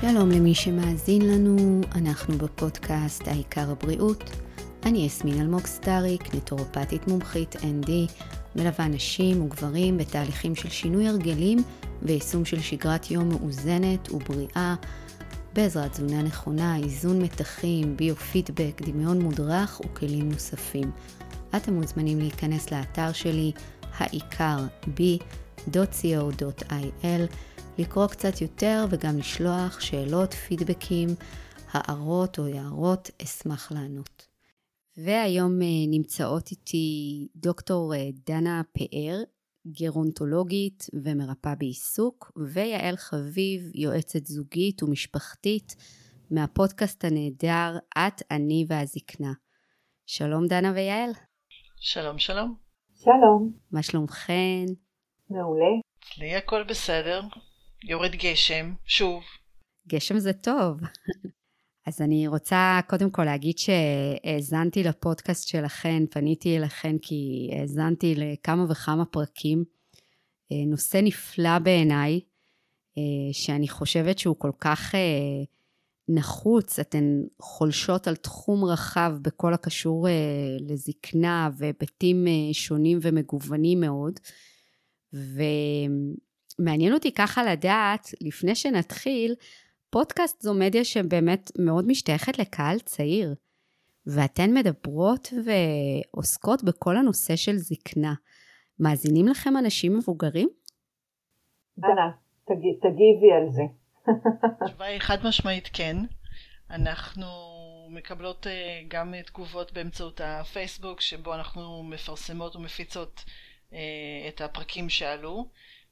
שלום למי שמאזין לנו, אנחנו בפודקאסט העיקר הבריאות. אני יסמין אלמוג סטאריק, נטורופטית מומחית ND, מלווה נשים וגברים בתהליכים של שינוי הרגלים ויישום של שגרת יום מאוזנת ובריאה, בעזרת תזונה נכונה, איזון מתחים, ביו-פידבק, דמיון מודרך וכלים נוספים. אתם מוזמנים להיכנס לאתר שלי, העיקר ב.co.il, לקרוא קצת יותר וגם לשלוח שאלות, פידבקים, הערות או הערות, אשמח לענות. והיום אה, נמצאות איתי דוקטור אה, דנה פאר, גרונטולוגית ומרפאה בעיסוק, ויעל חביב, יועצת זוגית ומשפחתית, מהפודקאסט הנהדר "את, אני והזקנה". שלום דנה ויעל. שלום שלום. שלום. מה שלומכן? מעולה. אצלי הכל בסדר, יורד גשם, שוב. גשם זה טוב. אז אני רוצה קודם כל להגיד שהאזנתי לפודקאסט שלכן, פניתי אליכן כי האזנתי לכמה וכמה פרקים. אה, נושא נפלא בעיניי, אה, שאני חושבת שהוא כל כך אה, נחוץ, אתן חולשות על תחום רחב בכל הקשור לזקנה והיבטים שונים ומגוונים מאוד. ומעניין אותי ככה לדעת, לפני שנתחיל, פודקאסט זו מדיה שבאמת מאוד משתייכת לקהל צעיר, ואתן מדברות ועוסקות בכל הנושא של זקנה. מאזינים לכם אנשים מבוגרים? דנה, תגיבי על זה. התשובה היא חד משמעית כן. אנחנו מקבלות אה, גם תגובות באמצעות הפייסבוק, שבו אנחנו מפרסמות ומפיצות אה, את הפרקים שעלו.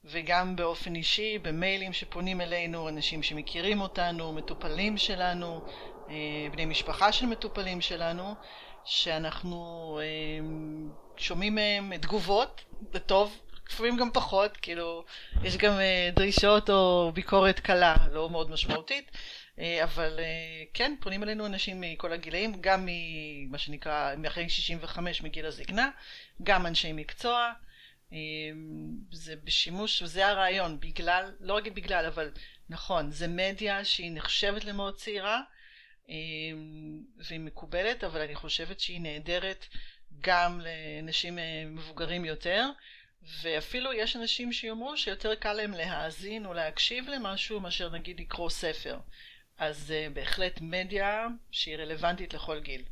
וגם באופן אישי, במיילים שפונים אלינו, אנשים שמכירים אותנו, מטופלים שלנו, אה, בני משפחה של מטופלים שלנו, שאנחנו אה, שומעים מהם תגובות, לטוב, לפעמים גם פחות, כאילו, יש גם אה, דרישות או ביקורת קלה, לא מאוד משמעותית, אבל כן, פונים אלינו אנשים מכל הגילאים, גם ממה שנקרא, מאחרי 65 מגיל הזקנה, גם אנשי מקצוע, זה בשימוש, וזה הרעיון, בגלל, לא רק בגלל, אבל נכון, זה מדיה שהיא נחשבת למאוד צעירה אמ, והיא מקובלת, אבל אני חושבת שהיא נהדרת גם לאנשים אה, מבוגרים יותר, ואפילו יש אנשים שיאמרו שיותר קל להם להאזין או להקשיב למשהו מאשר נגיד לקרוא ספר. אז זה בהחלט מדיה שהיא רלוונטית לכל גיל.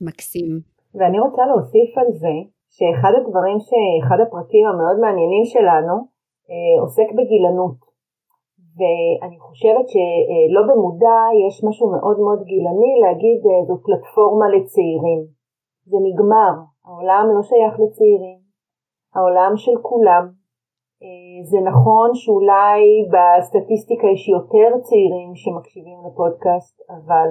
מקסים. ואני רוצה להוסיף על זה שאחד הדברים, שאחד הפרקים המאוד מעניינים שלנו אה, עוסק בגילנות. ואני חושבת שלא במודע יש משהו מאוד מאוד גילני להגיד אה, זו פלטפורמה לצעירים. זה נגמר, העולם לא שייך לצעירים, העולם של כולם. אה, זה נכון שאולי בסטטיסטיקה יש יותר צעירים שמקשיבים לפודקאסט, אבל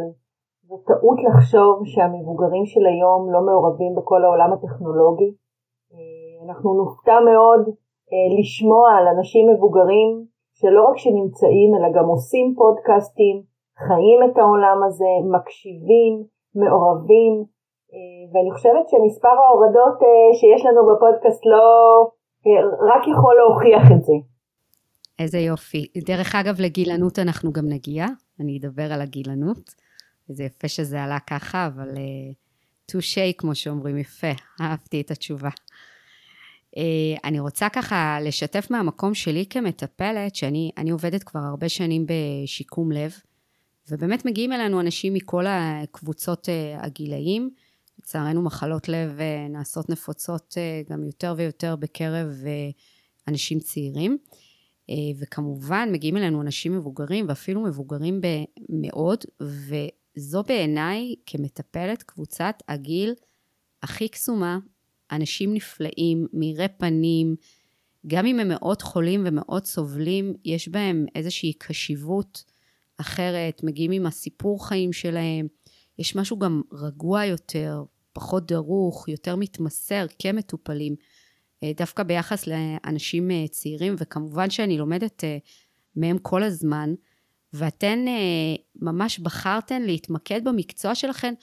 זו טעות לחשוב שהמבוגרים של היום לא מעורבים בכל העולם הטכנולוגי. אה, אנחנו נופתע מאוד אה, לשמוע על אנשים מבוגרים שלא רק שנמצאים אלא גם עושים פודקאסטים, חיים את העולם הזה, מקשיבים, מעורבים, אה, ואני חושבת שמספר ההורדות שיש לנו בפודקאסט לא, רק יכול להוכיח את זה. איזה יופי. דרך אגב, לגילנות אנחנו גם נגיע, אני אדבר על הגילנות. וזה יפה שזה עלה ככה, אבל טושי, אה, uh, כמו שאומרים, יפה, אהבתי את התשובה. Uh, אני רוצה ככה לשתף מהמקום שלי כמטפלת, שאני עובדת כבר הרבה שנים בשיקום לב, ובאמת מגיעים אלינו אנשים מכל הקבוצות uh, הגילאים. לצערנו מחלות לב uh, נעשות נפוצות uh, גם יותר ויותר בקרב uh, אנשים צעירים. וכמובן מגיעים אלינו אנשים מבוגרים ואפילו מבוגרים מאוד, זו בעיניי כמטפלת קבוצת הגיל הכי קסומה, אנשים נפלאים, מאירי פנים, גם אם הם מאוד חולים ומאוד סובלים, יש בהם איזושהי קשיבות אחרת, מגיעים עם הסיפור חיים שלהם, יש משהו גם רגוע יותר, פחות דרוך, יותר מתמסר כמטופלים, אה, דווקא ביחס לאנשים אה, צעירים, וכמובן שאני לומדת אה, מהם כל הזמן, ואתן אה, ממש בחרתן להתמקד במקצוע שלכן,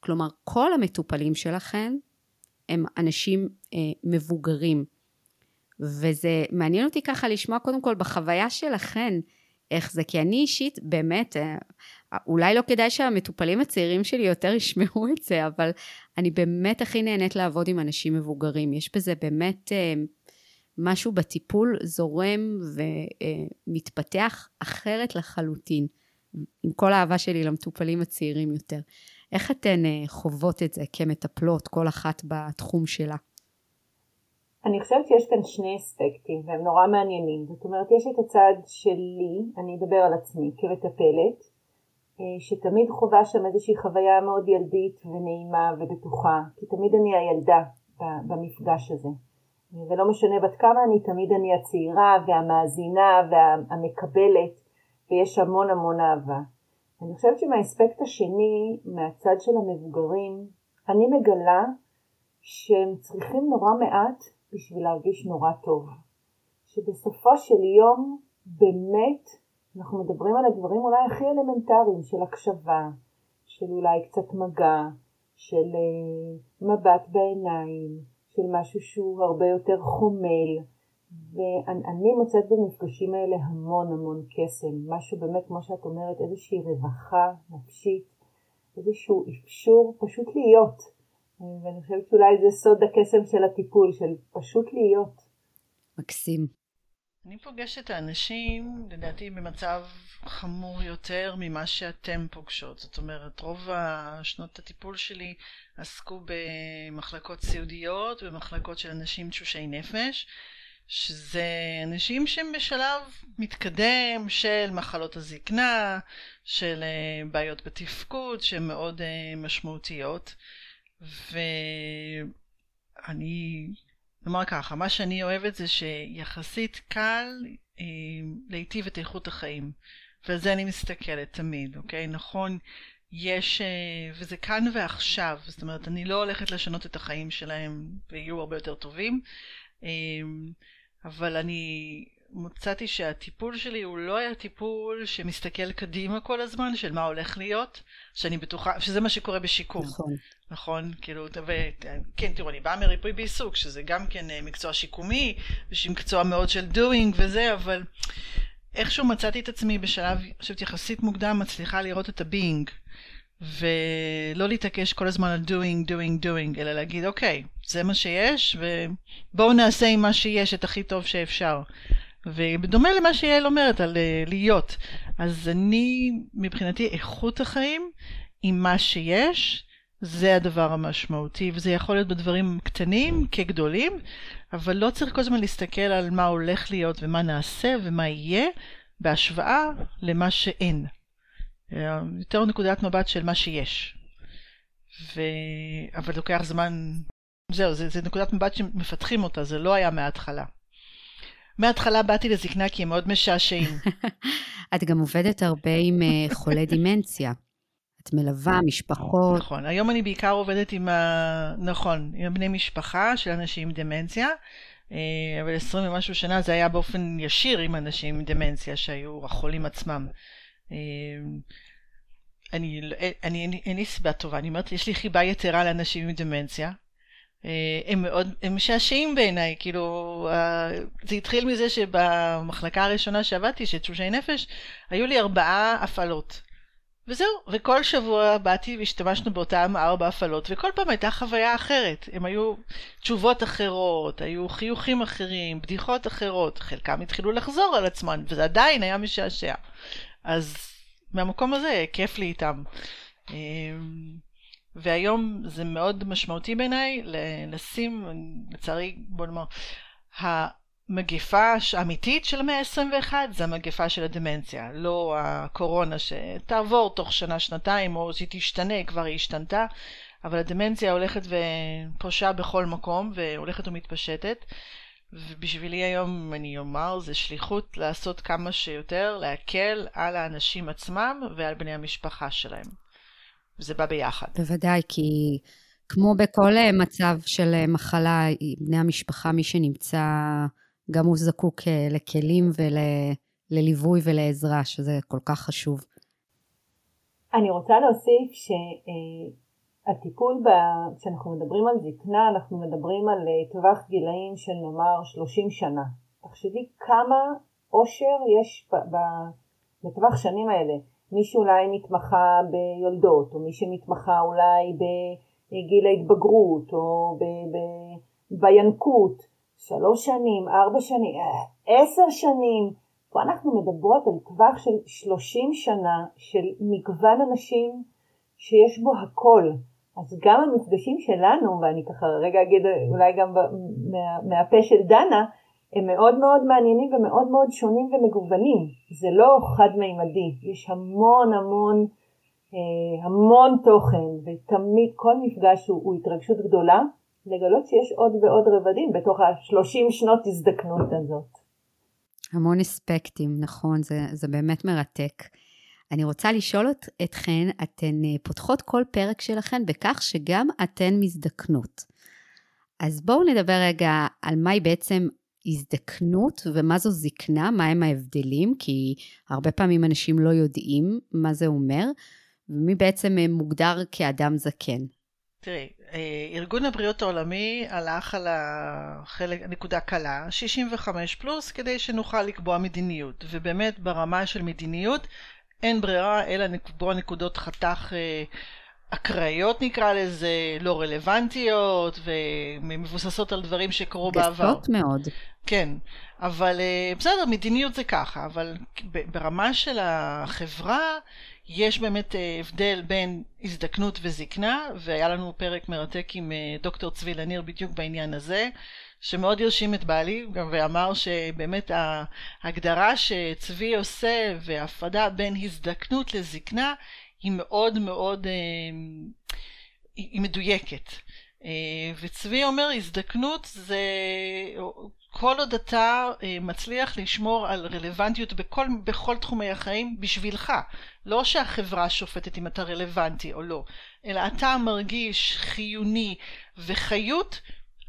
כלומר כל המטופלים שלכן הם אנשים אה, מבוגרים. וזה מעניין אותי ככה לשמוע קודם כל בחוויה שלכן, איך זה, כי אני אישית באמת, אה, אולי לא כדאי שהמטופלים הצעירים שלי יותר ישמעו את זה, אבל אני באמת הכי נהנית לעבוד עם אנשים מבוגרים. יש בזה באמת אה, משהו בטיפול זורם ומתפתח אחרת לחלוטין, עם כל האהבה שלי למטופלים הצעירים יותר. איך אתן חוות את זה כמטפלות, כל אחת בתחום שלה? אני חושבת שיש כאן שני אספקטים והם נורא מעניינים. זאת אומרת, יש את הצד שלי, אני אדבר על עצמי כמטפלת, אה, שתמיד חווה שם איזושהי חוויה מאוד ילדית ונעימה ובטוחה, כי תמיד אני הילדה במפגש הזה. ולא משנה בת כמה אני, תמיד אני הצעירה והמאזינה והמקבלת, ויש המון המון אהבה. אני חושבת שמהאספקט השני, מהצד של המבוגרים, אני מגלה שהם צריכים נורא מעט בשביל להרגיש נורא טוב. שבסופו של יום באמת אנחנו מדברים על הדברים אולי הכי אלמנטריים של הקשבה, של אולי קצת מגע, של uh, מבט בעיניים, של משהו שהוא הרבה יותר חומל. ואני מוצאת במפגשים האלה המון המון קסם, משהו באמת, כמו שאת אומרת, איזושהי רווחה נפשית, איזשהו אפשור פשוט להיות. ואני חושבת שאולי זה סוד הקסם של הטיפול, של פשוט להיות. מקסים. אני פוגשת האנשים, לדעתי, במצב חמור יותר ממה שאתם פוגשות. זאת אומרת, רוב השנות הטיפול שלי עסקו במחלקות סיעודיות, במחלקות של אנשים תשושי נפש, שזה אנשים שהם בשלב מתקדם של מחלות הזקנה, של אה, בעיות בתפקוד, שהן מאוד אה, משמעותיות. ואני, נאמר ככה, מה שאני אוהבת זה שיחסית קל אה, להיטיב את איכות החיים. ועל זה אני מסתכלת תמיד, אוקיי? נכון, יש, אה, וזה כאן ועכשיו, זאת אומרת, אני לא הולכת לשנות את החיים שלהם ויהיו הרבה יותר טובים, אה, אבל אני מצאתי שהטיפול שלי הוא לא היה טיפול שמסתכל קדימה כל הזמן, של מה הולך להיות, שאני בטוחה, שזה מה שקורה בשיקום. נכון. נכון, כאילו, וכן, תראו, אני באה מריפוי בעיסוק, שזה גם כן אה, מקצוע שיקומי, מקצוע מאוד של doing וזה, אבל איכשהו מצאתי את עצמי בשלב, אני חושבת, יחסית מוקדם, מצליחה לראות את ה-being, ולא להתעקש כל הזמן על doing, doing, doing, אלא להגיד, אוקיי, זה מה שיש, ובואו נעשה עם מה שיש את הכי טוב שאפשר. ובדומה למה שיעל אומרת על uh, להיות. אז אני, מבחינתי, איכות החיים עם מה שיש, זה הדבר המשמעותי, וזה יכול להיות בדברים קטנים כגדולים, אבל לא צריך כל הזמן להסתכל על מה הולך להיות ומה נעשה ומה יהיה, בהשוואה למה שאין. אה, יותר נקודת מבט של מה שיש. ו... אבל לוקח זמן, זהו, זה, זה נקודת מבט שמפתחים אותה, זה לא היה מההתחלה. מההתחלה באתי לזקנה כי הם מאוד משעשעים. את גם עובדת הרבה עם אה, חולי דימנציה. את מלווה משפחות. נכון, היום אני בעיקר עובדת עם ה... נכון, עם בני משפחה של אנשים עם דמנציה, אה, אבל עשרים ומשהו שנה זה היה באופן ישיר עם אנשים עם דמנציה שהיו החולים עצמם. אה, אני, אני, אין לי סיבה טובה, אני אומרת, יש לי חיבה יתרה לאנשים עם דמנציה, הם מאוד, משעשעים בעיניי, כאילו, זה התחיל מזה שבמחלקה הראשונה שעבדתי, של תשושי נפש, היו לי ארבעה הפעלות. וזהו, וכל שבוע באתי והשתמשנו באותן ארבע הפעלות, וכל פעם הייתה חוויה אחרת. הם היו תשובות אחרות, היו חיוכים אחרים, בדיחות אחרות, חלקם התחילו לחזור על עצמן, וזה עדיין היה משעשע. אז מהמקום הזה כיף לי איתם. והיום זה מאוד משמעותי בעיניי לשים, לצערי, בוא נאמר, המגפה האמיתית של המאה ה-21 זה המגפה של הדמנציה, לא הקורונה שתעבור תוך שנה-שנתיים או שהיא תשתנה, כבר היא השתנתה, אבל הדמנציה הולכת ופושה בכל מקום והולכת ומתפשטת. ובשבילי היום, אני אומר, זה שליחות לעשות כמה שיותר, להקל על האנשים עצמם ועל בני המשפחה שלהם. וזה בא ביחד. בוודאי, כי כמו בכל אה, מצב של אה, מחלה, בני המשפחה, מי שנמצא, גם הוא זקוק אה, לכלים ולליווי ולעזרה, שזה כל כך חשוב. אני רוצה להוסיף שהטיפול, ב... כשאנחנו מדברים על זקנה, אנחנו מדברים על טווח גילאים של נאמר 30 שנה. תחשבי כמה אושר יש. בטווח שנים האלה. מי שאולי מתמחה ביולדות, או מי שמתמחה אולי בגיל ההתבגרות, או ב, ב, בינקות, שלוש שנים, ארבע שנים, עשר שנים, פה אנחנו מדברות על טווח של שלושים שנה של מגוון אנשים שיש בו הכל. אז גם המפגשים שלנו, ואני ככה רגע אגיד אולי גם מה, מהפה של דנה, הם מאוד מאוד מעניינים ומאוד מאוד שונים ומגוונים. זה לא חד-מימדי, יש המון המון אה, המון תוכן, ותמיד כל מפגש הוא, הוא התרגשות גדולה, לגלות שיש עוד ועוד רבדים בתוך השלושים שנות הזדקנות הזאת. המון אספקטים, נכון, זה, זה באמת מרתק. אני רוצה לשאול את, אתכן, אתן אה, פותחות כל פרק שלכן בכך שגם אתן מזדקנות. אז בואו נדבר רגע על מהי בעצם הזדקנות ומה זו זקנה, מהם ההבדלים, כי הרבה פעמים אנשים לא יודעים מה זה אומר, ומי בעצם אה, מוגדר כאדם זקן. תראי, אה, ארגון הבריאות העולמי הלך על החלק, נקודה קלה, 65 פלוס, כדי שנוכל לקבוע מדיניות. ובאמת ברמה של מדיניות אין ברירה אלא לקבוע נקודות חתך אה, אקראיות נקרא לזה, לא רלוונטיות ומבוססות על דברים שקרו בעבר. גסות מאוד. כן, אבל אה, בסדר, מדיניות זה ככה, אבל ברמה של החברה יש באמת אה, הבדל בין הזדקנות וזקנה, והיה לנו פרק מרתק עם אה, דוקטור צבי לניר בדיוק בעניין הזה, שמאוד הרשים את בעלי, ואמר שבאמת ההגדרה שצבי עושה וההפרדה בין הזדקנות לזקנה היא מאוד מאוד, היא מדויקת. וצבי אומר הזדקנות זה כל עוד אתה אה, מצליח לשמור על רלוונטיות בכל, בכל תחומי החיים בשבילך. לא שהחברה שופטת אם אתה רלוונטי או לא, אלא אתה מרגיש חיוני וחיות,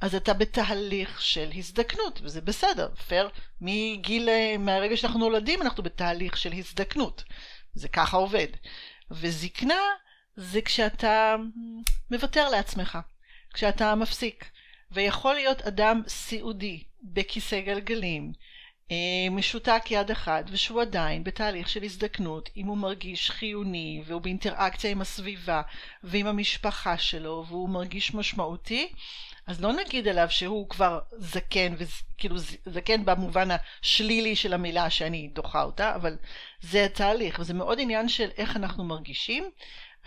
אז אתה בתהליך של הזדקנות, וזה בסדר, פייר. מגיל, אה, מהרגע שאנחנו נולדים אנחנו בתהליך של הזדקנות. זה ככה עובד. וזקנה זה כשאתה מוותר לעצמך, כשאתה מפסיק. ויכול להיות אדם סיעודי בכיסא גלגלים, אה, משותק יד אחד, ושהוא עדיין בתהליך של הזדקנות, אם הוא מרגיש חיוני, והוא באינטראקציה עם הסביבה, ועם המשפחה שלו, והוא מרגיש משמעותי, אז לא נגיד עליו שהוא כבר זקן, וכאילו זקן במובן השלילי של המילה שאני דוחה אותה, אבל זה התהליך, וזה מאוד עניין של איך אנחנו מרגישים.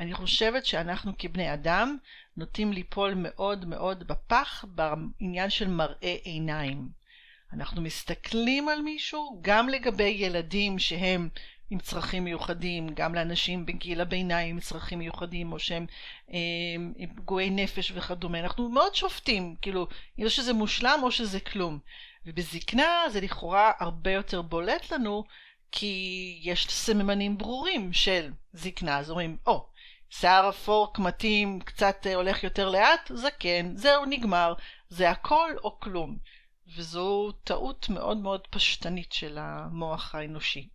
אני חושבת שאנחנו כבני אדם נוטים ליפול מאוד מאוד בפח בעניין של מראה עיניים. אנחנו מסתכלים על מישהו גם לגבי ילדים שהם עם צרכים מיוחדים, גם לאנשים בגיל הביניים עם צרכים מיוחדים, או שהם אה, פגועי נפש וכדומה. אנחנו מאוד שופטים, כאילו, אם שזה מושלם או שזה כלום. ובזקנה זה לכאורה הרבה יותר בולט לנו, כי יש סממנים ברורים של זקנה. אז אומרים, או, oh, שיער אפור, קמטים, קצת אה, הולך יותר לאט, זקן, זהו, נגמר. זה הכל או כלום. וזו טעות מאוד מאוד פשטנית של המוח האנושי.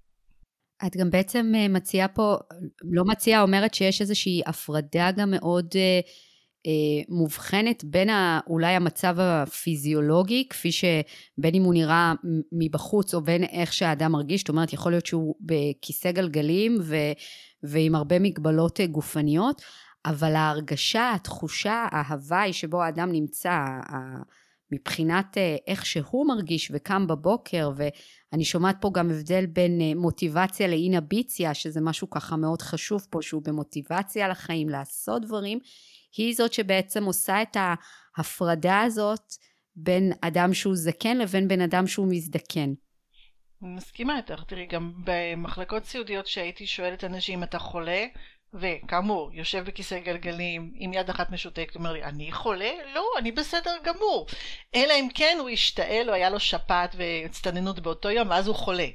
את גם בעצם אה, מציעה פה, לא מציעה, אומרת שיש איזושהי הפרדה גם מאוד אה, אה, מובחנת בין ה, אולי המצב הפיזיולוגי, כפי שבין אם הוא נראה מבחוץ או בין איך שהאדם מרגיש, זאת אומרת, יכול להיות שהוא בכיסא גלגלים ו, ועם הרבה מגבלות אה, גופניות, אבל ההרגשה, התחושה, ההוואי שבו האדם נמצא, מבחינת אה, איך שהוא מרגיש וקם בבוקר, ואני שומעת פה גם הבדל בין אה, מוטיבציה לאינביציה, שזה משהו ככה מאוד חשוב פה, שהוא במוטיבציה לחיים, לעשות דברים, היא זאת שבעצם עושה את ההפרדה הזאת בין אדם שהוא זקן לבין בן אדם שהוא מזדקן. מסכימה איתך, תראי, גם במחלקות סיעודיות שהייתי שואלת אנשים, אתה חולה? וכאמור, יושב בכיסא גלגלים עם יד אחת משותקת, אומר לי, אני חולה? לא, אני בסדר גמור. אלא אם כן הוא השתעל או היה לו שפעת והצטננות באותו יום, ואז הוא חולה.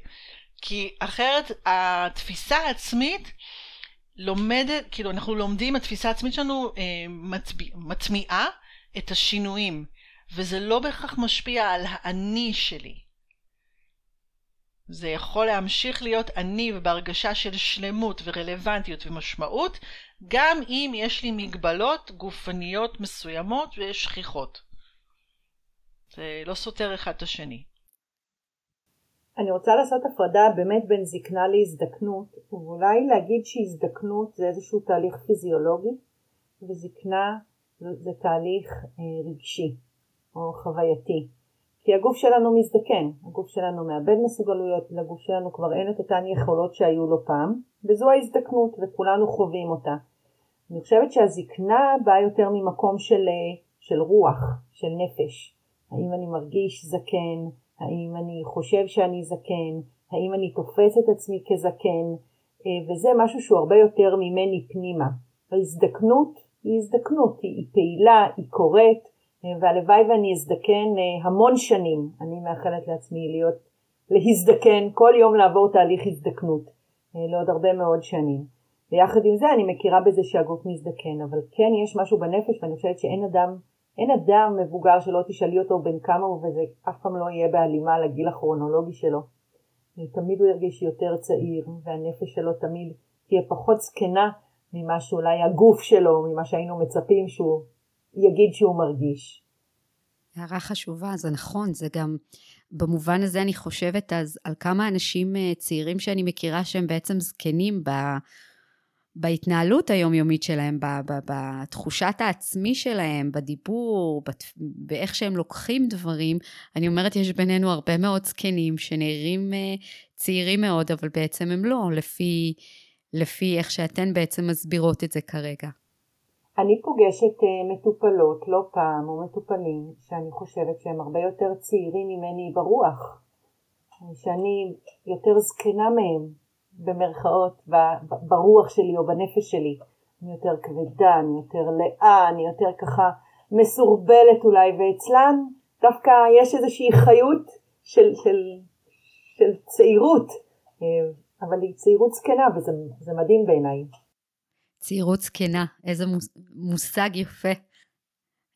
כי אחרת התפיסה העצמית לומדת, כאילו אנחנו לומדים, התפיסה העצמית שלנו אה, מצביע, מצמיעה את השינויים, וזה לא בהכרח משפיע על האני שלי. זה יכול להמשיך להיות אני ובהרגשה של שלמות ורלוונטיות ומשמעות, גם אם יש לי מגבלות גופניות מסוימות ושכיחות. זה לא סותר אחד את השני. אני רוצה לעשות הפרדה באמת בין זקנה להזדקנות, ואולי להגיד שהזדקנות זה איזשהו תהליך פיזיולוגי, וזקנה זה תהליך אה, רגשי או חווייתי. כי הגוף שלנו מזדקן, הגוף שלנו מאבד מסוגלויות, לגוף שלנו כבר אין את אותן יכולות שהיו לו פעם, וזו ההזדקנות וכולנו חווים אותה. אני חושבת שהזקנה באה יותר ממקום של, אה, של רוח, של נפש. האם אני מרגיש זקן, האם אני חושב שאני זקן, האם אני תופס את עצמי כזקן, אה, וזה משהו שהוא הרבה יותר ממני פנימה. ההזדקנות היא הזדקנות, היא, פעילה, היא קורית, והלוואי ואני אזדקן אה, המון שנים. אני מאחלת לעצמי להיות, להזדקן, כל יום לעבור תהליך הזדקנות לעוד הרבה מאוד שנים. ויחד עם זה אני מכירה בזה שהגוף מזדקן, אבל כן יש משהו בנפש ואני חושבת שאין אדם אין אדם מבוגר שלא תשאלי אותו בן כמה הוא וזה אף פעם לא יהיה בהלימה לגיל הכרונולוגי שלו. תמיד הוא ירגיש יותר צעיר והנפש שלו תמיד תהיה פחות זקנה ממה שאולי הגוף שלו, ממה שהיינו מצפים שהוא יגיד שהוא מרגיש. הערה חשובה, זה נכון, זה גם, במובן הזה אני חושבת אז על כמה אנשים אה, צעירים שאני מכירה שהם בעצם זקנים ב... בהתנהלות היומיומית שלהם, בתחושת העצמי שלהם, בדיבור, באיך שהם לוקחים דברים. אני אומרת, יש בינינו הרבה מאוד זקנים שנראים אה, צעירים מאוד, אבל בעצם הם לא, לפי, לפי איך שאתן בעצם מסבירות את זה כרגע. אני פוגשת אה, מטופלות לא פעם, או מטופלים, שאני חושבת שהם הרבה יותר צעירים ממני ברוח, שאני יותר זקנה מהם, במרכאות ברוח שלי או בנפש שלי. אני יותר כבדה, אני יותר לאה, אני יותר ככה מסורבלת אולי, ואצלן דווקא יש איזושהי חיות של, של, של צעירות, אה, אבל היא צעירות זקנה וזה מדהים בעיניי. צעירות זקנה, איזה מושג יפה.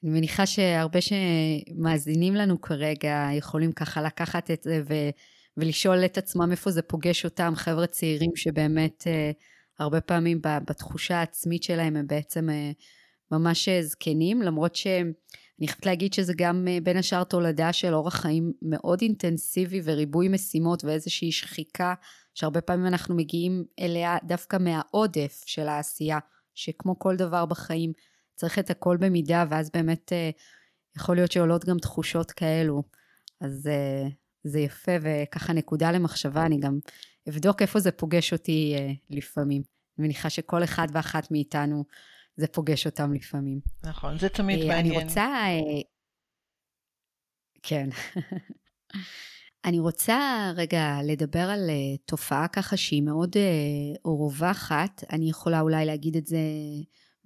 אני מניחה שהרבה שמאזינים לנו כרגע יכולים ככה לקחת את זה ו... ולשאול את עצמם איפה זה פוגש אותם, חבר'ה צעירים שבאמת אה, הרבה פעמים בתחושה העצמית שלהם הם בעצם אה, ממש אה, זקנים, למרות שאני חייבת להגיד שזה גם בין השאר תולדה של אורח חיים מאוד אינטנסיבי וריבוי משימות ואיזושהי שחיקה שהרבה פעמים אנחנו מגיעים אליה דווקא מהעודף של העשייה, שכמו כל דבר בחיים צריך את הכל במידה ואז באמת יכול להיות שעולות גם תחושות כאלו. אז זה יפה וככה נקודה למחשבה, אני גם אבדוק איפה זה פוגש אותי אה, לפעמים. אני מניחה שכל אחד ואחת מאיתנו זה פוגש אותם לפעמים. נכון, זה תמיד אה, מעניין. אני רוצה... אה, כן. אני רוצה רגע לדבר על uh, תופעה ככה שהיא מאוד רווחת. אני יכולה אולי להגיד את זה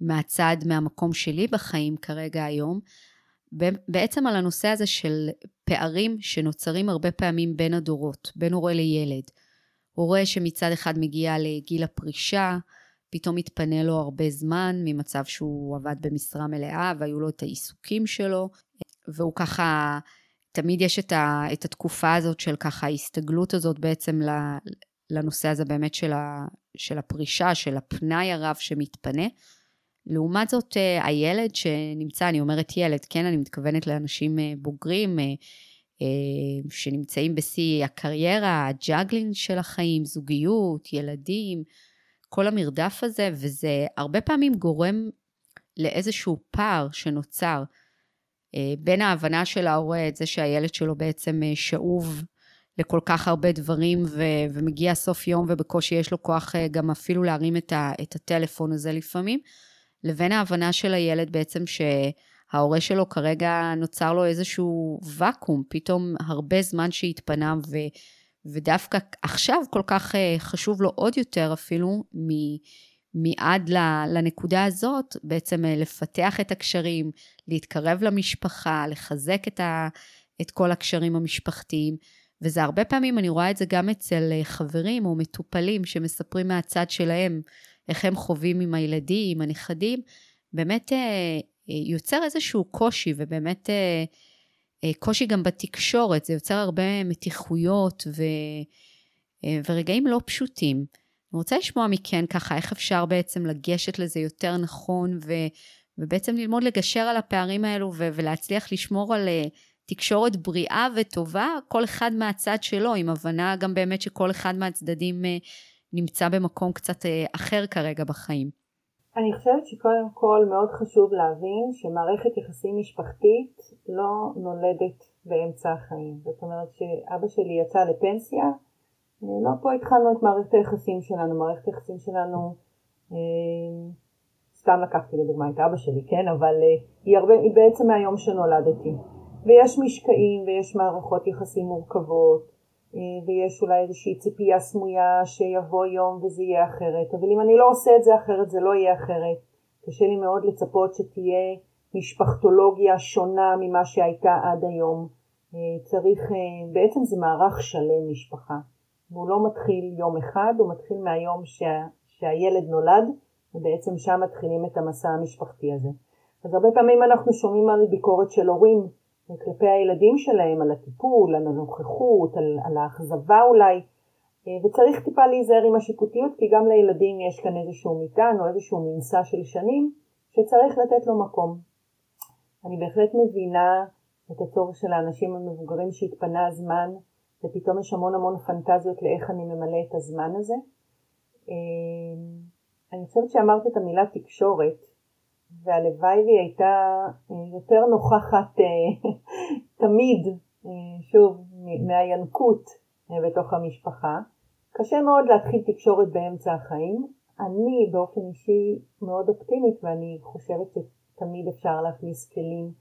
מהצד, מהמקום שלי בחיים כרגע היום. בעצם על הנושא הזה של פערים שנוצרים הרבה פעמים בין הדורות, בין הורה לילד. הורה שמצד אחד מגיע לגיל הפרישה, פתאום מתפנה לו הרבה זמן ממצב שהוא עבד במשרה מלאה והיו לו את העיסוקים שלו, והוא ככה, תמיד יש את, ה, את התקופה הזאת של ככה ההסתגלות הזאת בעצם לנושא הזה באמת של, ה, של הפרישה, של הפנאי הרב שמתפנה. לעומת זאת, אה, הילד שנמצא, אני אומרת ילד, כן, אני מתכוונת לאנשים אה, בוגרים, אה, שנמצאים בשיא הקריירה, ה juggling של החיים, זוגיות, ילדים, כל המרדף הזה, וזה הרבה פעמים גורם לאיזשהו פער שנוצר בין ההבנה של ההורה, את זה שהילד שלו בעצם שאוב לכל כך הרבה דברים ו- ומגיע סוף יום ובקושי יש לו כוח גם אפילו להרים את, ה- את הטלפון הזה לפעמים, לבין ההבנה של הילד בעצם שההורה שלו כרגע נוצר לו איזשהו ואקום, פתאום הרבה זמן שהתפנה ו... ודווקא עכשיו כל כך אה, חשוב לו עוד יותר אפילו מ... מעד לנקודה הזאת, בעצם אה, לפתח את הקשרים, להתקרב למשפחה, לחזק את, ה, את כל הקשרים המשפחתיים. וזה הרבה פעמים, אני רואה את זה גם אצל אה, חברים או מטופלים שמספרים מהצד שלהם איך הם חווים עם הילדים, עם הנכדים, באמת יוצר איזשהו קושי, ובאמת קושי גם בתקשורת, זה יוצר הרבה מתיחויות ו, ורגעים לא פשוטים. אני רוצה לשמוע מכן ככה, איך אפשר בעצם לגשת לזה יותר נכון, ו, ובעצם ללמוד לגשר על הפערים האלו ו, ולהצליח לשמור על תקשורת בריאה וטובה, כל אחד מהצד שלו, עם הבנה גם באמת שכל אחד מהצדדים אה, נמצא במקום קצת אה, אחר כרגע בחיים. אני חושבת שקודם כל מאוד חשוב להבין שמערכת יחסים משפחתית לא נולדת באמצע החיים. זאת אומרת שאבא שלי יצא לפנסיה, אה, לא פה התחלנו את מערכת היחסים שלנו, מערכת היחסים שלנו, אה, סתם לקחתי לדוגמה את אבא שלי, כן, אבל אה, היא, הרבה, היא בעצם מהיום שנולדתי. ויש משקעים ויש מערכות יחסים מורכבות, ויש אולי איזושהי ציפייה סמויה שיבוא יום וזה יהיה אחרת, אבל אם אני לא עושה את זה אחרת זה לא יהיה אחרת. קשה לי מאוד לצפות שתהיה משפחתולוגיה שונה ממה שהייתה עד היום. צריך, בעצם זה מערך שלם משפחה. והוא לא מתחיל יום אחד, הוא מתחיל מהיום שה, שהילד נולד, ובעצם שם מתחילים את המסע המשפחתי הזה. אז הרבה פעמים אנחנו שומעים על ביקורת של הורים כלפי הילדים שלהם, על הטיפול, על הנוכחות, על, על האכזבה אולי, וצריך טיפה להיזהר עם השיפוטיות, כי גם לילדים יש כאן איזשהו מטען או איזשהו מנסה של שנים, שצריך לתת לו מקום. אני בהחלט מבינה את הצורך של האנשים המבוגרים שהתפנה הזמן ופתאום יש המון המון פנטזיות לאיך אני ממלא את הזמן הזה. אמ, אני חושבת שאמרת את המילה תקשורת, והלוואי והיא הייתה אה, יותר נוכחת אה, תמיד, אה, שוב, מהינקות בתוך המשפחה. קשה מאוד להתחיל תקשורת באמצע החיים. אני באופן אישי מאוד אופטימית ואני חושבת שתמיד אפשר להכניס כלים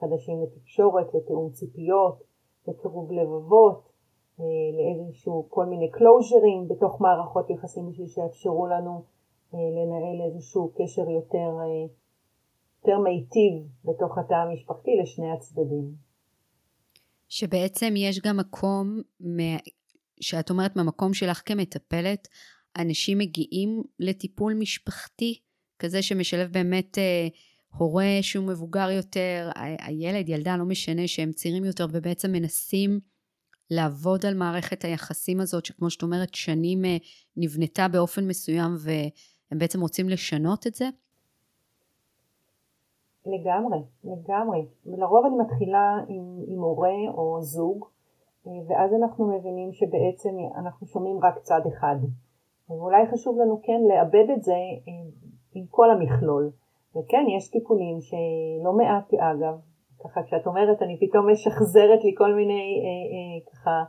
חדשים לתקשורת, לתיאום ציפיות, לקירוב לבבות, לאיזשהו כל מיני קלוז'רים בתוך מערכות יחסים בשביל שיאפשרו לנו לנהל איזשהו קשר יותר, יותר מיטיב בתוך התא המשפחתי לשני הצדדים. שבעצם יש גם מקום, שאת אומרת מהמקום שלך כמטפלת, אנשים מגיעים לטיפול משפחתי כזה שמשלב באמת הורה שהוא מבוגר יותר, הילד, ילדה, לא משנה, שהם צעירים יותר ובעצם מנסים לעבוד על מערכת היחסים הזאת, שכמו שאת אומרת, שנים אה, נבנתה באופן מסוים והם בעצם רוצים לשנות את זה? לגמרי, לגמרי. לרוב אני מתחילה עם, עם הורה או זוג, אה, ואז אנחנו מבינים שבעצם אנחנו שומעים רק צד אחד. ואולי חשוב לנו כן לאבד את זה אה, עם כל המכלול. וכן, יש טיפולים שלא מעט, אגב, ככה כשאת אומרת אני פתאום משחזרת לי כל מיני אה, אה, ככה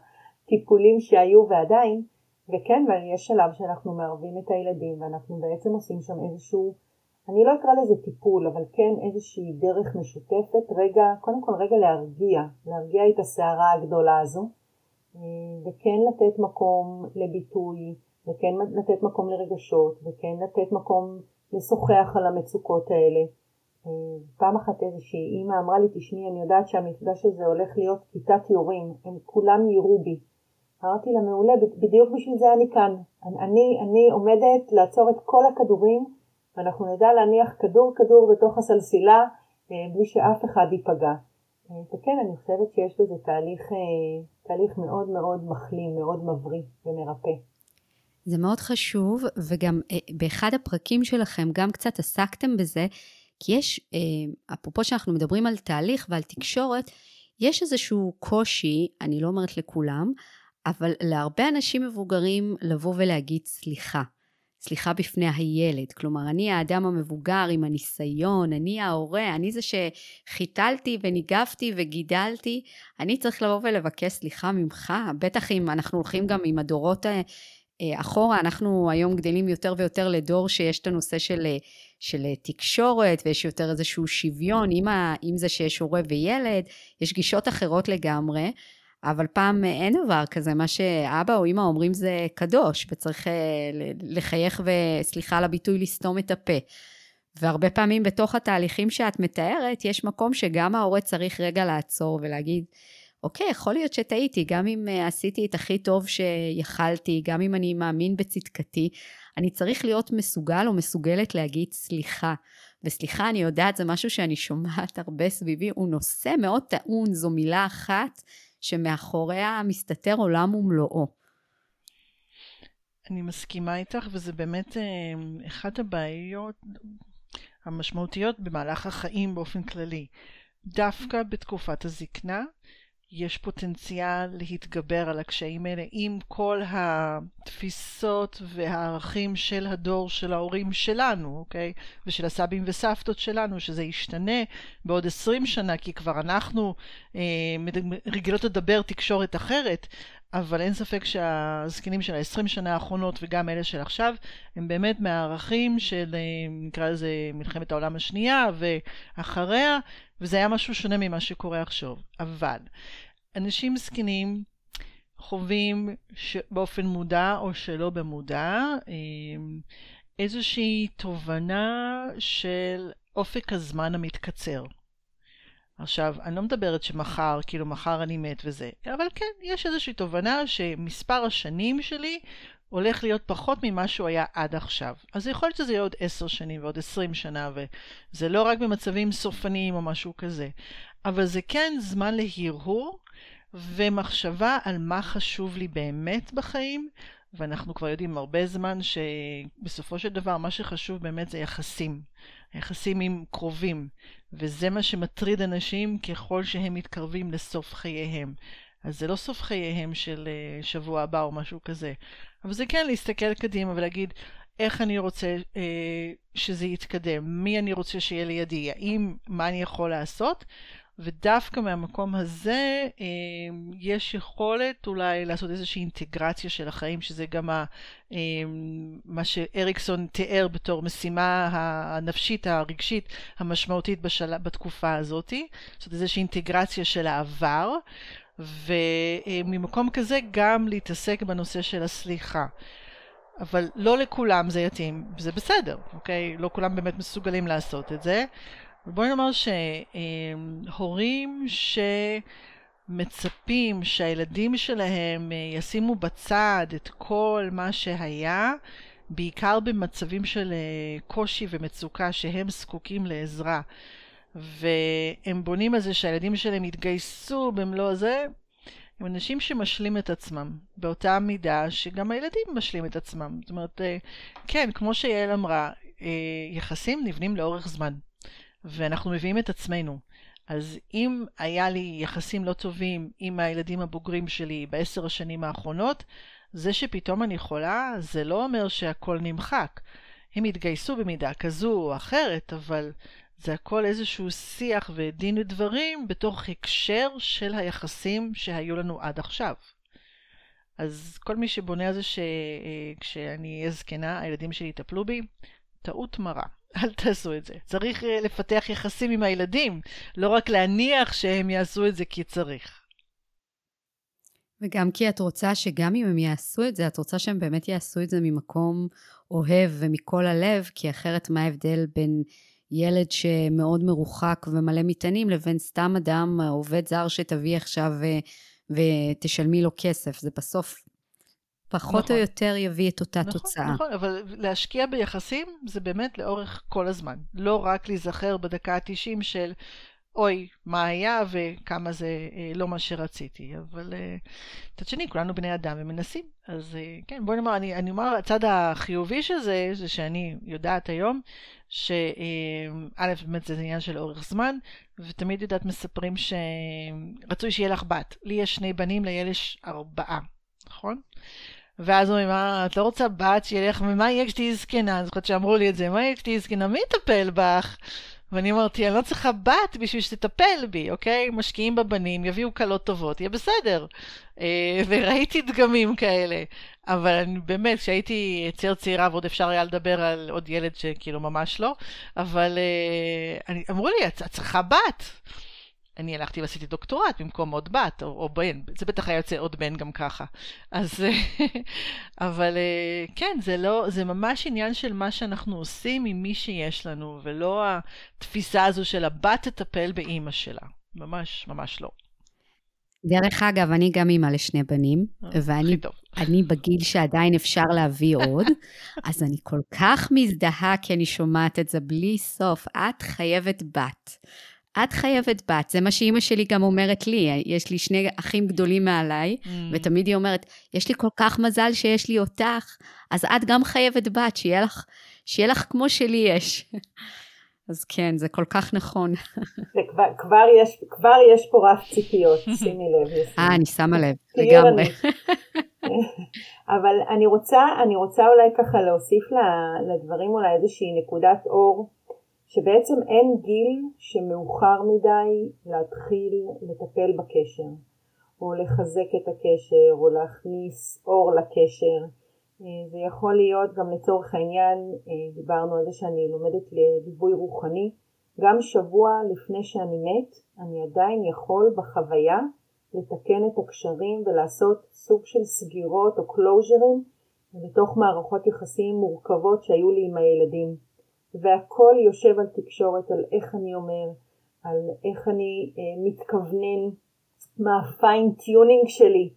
טיפולים שהיו ועדיין, וכן, ויש שלב שאנחנו מערבים את הילדים ואנחנו בעצם עושים שם איזשהו, אני לא אקרא לזה טיפול, אבל כן איזושהי דרך משותפת, רגע, קודם כל רגע להרגיע, להרגיע את הסערה הגדולה הזו, אה, וכן לתת מקום לביטוי, וכן לתת מקום לרגשות, וכן לתת מקום לשוחח על המצוקות האלה. פעם אחת איזושהי אימא אמרה לי, תשמעי, אני יודעת שהמפגש הזה הולך להיות כיתת יורים, הם כולם יירו בי. אמרתי לה, מעולה, בדיוק בשביל זה אני כאן. אני, אני עומדת לעצור את כל הכדורים, ואנחנו נדע להניח כדור כדור בתוך הסלסילה, אה, בלי שאף אחד ייפגע. אה, וכן, אני חושבת שיש בזה תהליך, אה, תהליך מאוד מאוד מחלים, מאוד מבריא ומרפא. זה מאוד חשוב, וגם באחד הפרקים שלכם גם קצת עסקתם בזה, כי יש, אפרופו שאנחנו מדברים על תהליך ועל תקשורת, יש איזשהו קושי, אני לא אומרת לכולם, אבל להרבה אנשים מבוגרים לבוא ולהגיד סליחה. סליחה בפני הילד. כלומר, אני האדם המבוגר עם הניסיון, אני ההורה, אני זה שחיתלתי וניגבתי וגידלתי, אני צריך לבוא ולבקש סליחה ממך, בטח אם אנחנו הולכים גם עם הדורות אה, אחורה, אנחנו היום גדלים יותר ויותר לדור שיש את הנושא של, אה, של אה, תקשורת ויש יותר איזשהו שוויון עם, ה, עם זה שיש הורה וילד, יש גישות אחרות לגמרי, אבל פעם אין דבר כזה, מה שאבא או אמא אומרים זה קדוש וצריך לחייך וסליחה על הביטוי לסתום את הפה. והרבה פעמים בתוך התהליכים שאת מתארת, יש מקום שגם ההורה צריך רגע לעצור ולהגיד, אוקיי, יכול להיות שטעיתי, גם אם uh, עשיתי את הכי טוב שיכלתי, גם אם אני מאמין בצדקתי, אני צריך להיות מסוגל או מסוגלת להגיד סליחה. וסליחה, אני יודעת, זה משהו שאני שומעת הרבה סביבי, הוא נושא מאוד טעון, זו מילה אחת שמאחוריה מסתתר עולם ומלואו. אני מסכימה איתך, וזה באמת uh, אחת הבעיות המשמעותיות במהלך החיים באופן כללי. דווקא בתקופת הזקנה יש פוטנציאל להתגבר על הקשיים האלה עם כל התפיסות והערכים של הדור של ההורים שלנו, אוקיי? ושל הסבים וסבתות שלנו, שזה ישתנה בעוד עשרים שנה, כי כבר אנחנו אה, רגילות לדבר תקשורת אחרת, אבל אין ספק שהזקנים של ה-20 שנה האחרונות וגם אלה של עכשיו, הם באמת מהערכים של, אה, נקרא לזה, מלחמת העולם השנייה ואחריה, וזה היה משהו שונה ממה שקורה עכשיו. אבל אנשים זקנים חווים ש... באופן מודע או שלא במודע אה, איזושהי תובנה של אופק הזמן המתקצר. עכשיו, אני לא מדברת שמחר, כאילו מחר אני מת וזה, אבל כן, יש איזושהי תובנה שמספר השנים שלי הולך להיות פחות ממה שהוא היה עד עכשיו. אז יכול להיות שזה יהיה עוד עשר שנים ועוד עשרים שנה, וזה לא רק במצבים סופניים או משהו כזה, אבל זה כן זמן להרהור ומחשבה על מה חשוב לי באמת בחיים, ואנחנו כבר יודעים הרבה זמן שבסופו של דבר מה שחשוב באמת זה יחסים. יחסים עם קרובים, וזה מה שמטריד אנשים ככל שהם מתקרבים לסוף חייהם. אז זה לא סוף חייהם של uh, שבוע הבא או משהו כזה, אבל זה כן להסתכל קדימה ולהגיד איך אני רוצה uh, שזה יתקדם, מי אני רוצה שיהיה לידי, האם, מה אני יכול לעשות, ודווקא מהמקום הזה אה, יש יכולת אולי לעשות איזושהי אינטגרציה של החיים, שזה גם ה, אה, מה שאריקסון תיאר בתור משימה הנפשית, הרגשית, המשמעותית בשל... בתקופה הזאת, זאת איזושהי אינטגרציה של העבר, וממקום כזה גם להתעסק בנושא של הסליחה. אבל לא לכולם זה יתאים, וזה בסדר, אוקיי? לא כולם באמת מסוגלים לעשות את זה. בואי נאמר שהורים שמצפים שהילדים שלהם אה, ישימו בצד את כל מה שהיה, בעיקר במצבים של אה, קושי ומצוקה שהם זקוקים לעזרה, והם בונים על זה שהילדים שלהם יתגייסו במלוא זה, הם אנשים שמשלים את עצמם, באותה מידה שגם הילדים משלים את עצמם. זאת אומרת, אה, כן, כמו שיעל אמרה, יחסים נבנים לאורך זמן. ואנחנו מביאים את עצמנו. אז אם היה לי יחסים לא טובים עם הילדים הבוגרים שלי בעשר השנים האחרונות, זה שפתאום אני חולה, זה לא אומר שהכל נמחק. הם התגייסו במידה כזו או אחרת, אבל זה הכל איזשהו שיח ודין ודברים בתוך הקשר של היחסים שהיו לנו עד עכשיו. אז כל מי שבונה על זה שכשאני אהיה זקנה, הילדים שלי יטפלו בי, טעות מרה. אל תעשו את זה. צריך אה, לפתח יחסים עם הילדים, לא רק להניח שהם יעשו את זה כי צריך. וגם כי את רוצה שגם אם הם יעשו את זה, את רוצה שהם באמת יעשו את זה ממקום אוהב ומכל הלב, כי אחרת מה ההבדל בין ילד שמאוד מרוחק ומלא מטענים לבין סתם אדם, עובד זר שתביא עכשיו ו... אה, ותשלמי לו כסף. זה בסוף פחות נכון. או יותר יביא את אותה נכון, תוצאה. נכון, אבל להשקיע ביחסים זה באמת לאורך כל הזמן. לא רק להיזכר בדקה ה-90 של אוי, מה היה וכמה זה אה, לא מה שרציתי. אבל אה, מצד אה, שני, כולנו בני אדם ומנסים. אז אה, כן, בואי נאמר, אני, אני אומר, הצד החיובי של זה, זה שאני יודעת היום, שא', אה, באמת זה עניין של אורך זמן, ותמיד יודעת מספרים שרצוי שיהיה לך בת. לי יש שני בנים, לילד יש ארבעה, נכון? ואז אומרים, מה, את לא רוצה בת שילך, ומה יהיה כשתהיי זקנה? אני זוכרת שאמרו לי את זה, מה יהיה כשתהיי זקנה? מי יטפל בך? ואני אמרתי, אני לא צריכה בת בשביל שתטפל בי, אוקיי? משקיעים בבנים, יביאו כלות טובות, יהיה בסדר. אה, וראיתי דגמים כאלה. אבל אני באמת, כשהייתי צעיר צעירה ועוד אפשר היה לדבר על עוד ילד שכאילו ממש לא, אבל אה, אני, אמרו לי, את צריכה בת. אני הלכתי ועשיתי דוקטורט במקום עוד בת או, או בן, זה בטח היה יוצא עוד בן גם ככה. אז, אבל אה, כן, זה לא, זה ממש עניין של מה שאנחנו עושים עם מי שיש לנו, ולא התפיסה הזו של הבת תטפל באימא שלה. ממש, ממש לא. דרך אגב, אני גם אימא לשני בנים, אה, ואני בגיל שעדיין אפשר להביא עוד, אז אני כל כך מזדהה כי אני שומעת את זה בלי סוף. את חייבת בת. את חייבת בת, זה מה שאימא שלי גם אומרת לי, יש לי שני אחים גדולים מעליי, mm. ותמיד היא אומרת, יש לי כל כך מזל שיש לי אותך, אז את גם חייבת בת, שיהיה לך, שיהיה לך כמו שלי יש. אז כן, זה כל כך נכון. כבר, יש, כבר יש פה רף ציפיות, שימי לב. אה, אני שמה לב, לגמרי. אבל אני רוצה, אני רוצה אולי ככה להוסיף לדברים אולי איזושהי נקודת אור, שבעצם אין גיל שמאוחר מדי להתחיל לטפל בקשר, או לחזק את הקשר, או להכניס אור לקשר. אה, זה יכול להיות גם לצורך העניין, אה, דיברנו על זה שאני לומדת לליווי רוחני, גם שבוע לפני שאני מת, אני עדיין יכול בחוויה לתקן את הקשרים ולעשות סוג של סגירות או closure ים בתוך מערכות יחסים מורכבות שהיו לי עם הילדים. והכל יושב על תקשורת, על איך אני אומר, על איך אני אה, מתכוונן, מה ה fine tuning שלי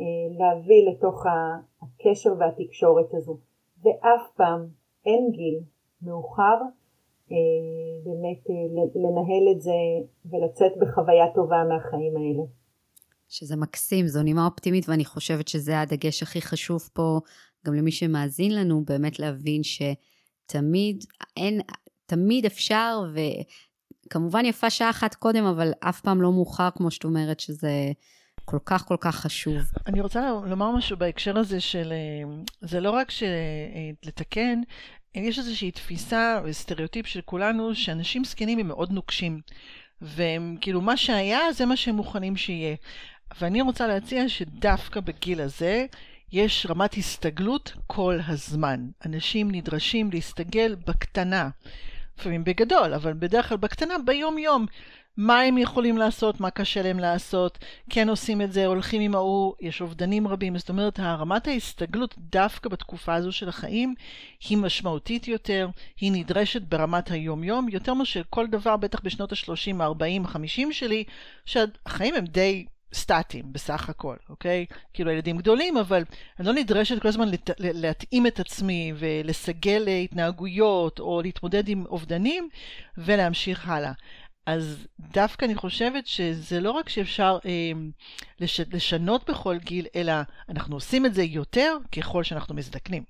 אה, להביא לתוך הקשר והתקשורת הזו. ואף פעם אין גיל מאוחר אה, באמת אה, לנהל את זה ולצאת בחוויה טובה מהחיים האלה. שזה מקסים, זו נימה אופטימית ואני חושבת שזה הדגש הכי חשוב פה, גם למי שמאזין לנו, באמת להבין שתמיד, אין, תמיד אפשר, וכמובן יפה שעה אחת קודם, אבל אף פעם לא מאוחר, כמו שאת אומרת, שזה כל כך כל כך חשוב. אני רוצה לומר משהו בהקשר הזה של, אה, זה לא רק לתקן, יש איזושהי תפיסה וסטריאוטיפ של כולנו, שאנשים זקנים הם מאוד נוקשים. והם כאילו מה שהיה זה מה שהם מוכנים שיהיה. ואני רוצה להציע שדווקא בגיל הזה יש רמת הסתגלות כל הזמן. אנשים נדרשים להסתגל בקטנה, לפעמים בגדול, אבל בדרך כלל בקטנה ביום-יום. מה הם יכולים לעשות, מה קשה להם לעשות, כן עושים את זה, הולכים עם ההוא, יש אובדנים רבים. זאת אומרת, רמת ההסתגלות דווקא בתקופה הזו של החיים היא משמעותית יותר, היא נדרשת ברמת היום-יום, יותר מאשר כל דבר, בטח בשנות ה-30, ה-40, ה-50 שלי, שהחיים הם די סטטיים בסך הכל, אוקיי? כאילו הילדים גדולים, אבל אני לא נדרשת כל הזמן לת... להתאים את עצמי ולסגל התנהגויות או להתמודד עם אובדנים ולהמשיך הלאה. אז דווקא אני חושבת שזה לא רק שאפשר אה, לש... לשנות בכל גיל, אלא אנחנו עושים את זה יותר ככל שאנחנו מזדקנים.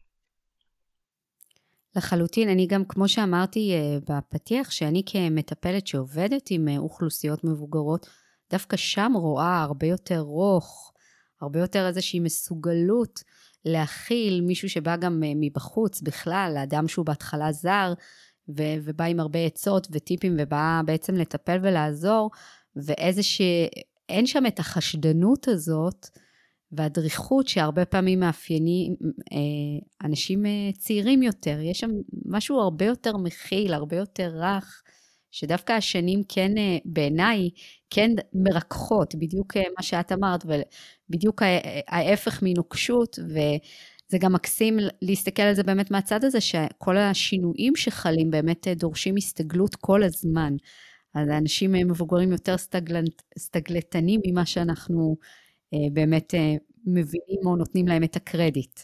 לחלוטין, אני גם, כמו שאמרתי אה, בפתיח, שאני כמטפלת שעובדת עם אה, אוכלוסיות מבוגרות, דווקא שם רואה הרבה יותר רוך, הרבה יותר איזושהי מסוגלות להכיל מישהו שבא גם אה, מבחוץ בכלל, אדם שהוא בהתחלה זר, ו- ובא עם הרבה עצות וטיפים, ובא בעצם לטפל ולעזור, ואיזושהי, אין שם את החשדנות הזאת, והדריכות שהרבה פעמים מאפיינים אה, אנשים אה, צעירים יותר. יש שם משהו הרבה יותר מכיל, הרבה יותר רך, שדווקא השנים כן, בעיניי, כן מרככות, בדיוק מה שאת אמרת, ובדיוק ההפך מנוקשות, וזה גם מקסים להסתכל על זה באמת מהצד הזה, שכל השינויים שחלים באמת דורשים הסתגלות כל הזמן. אז האנשים מבוגרים יותר סטגלט, סטגלטנים ממה שאנחנו באמת מבינים או נותנים להם את הקרדיט.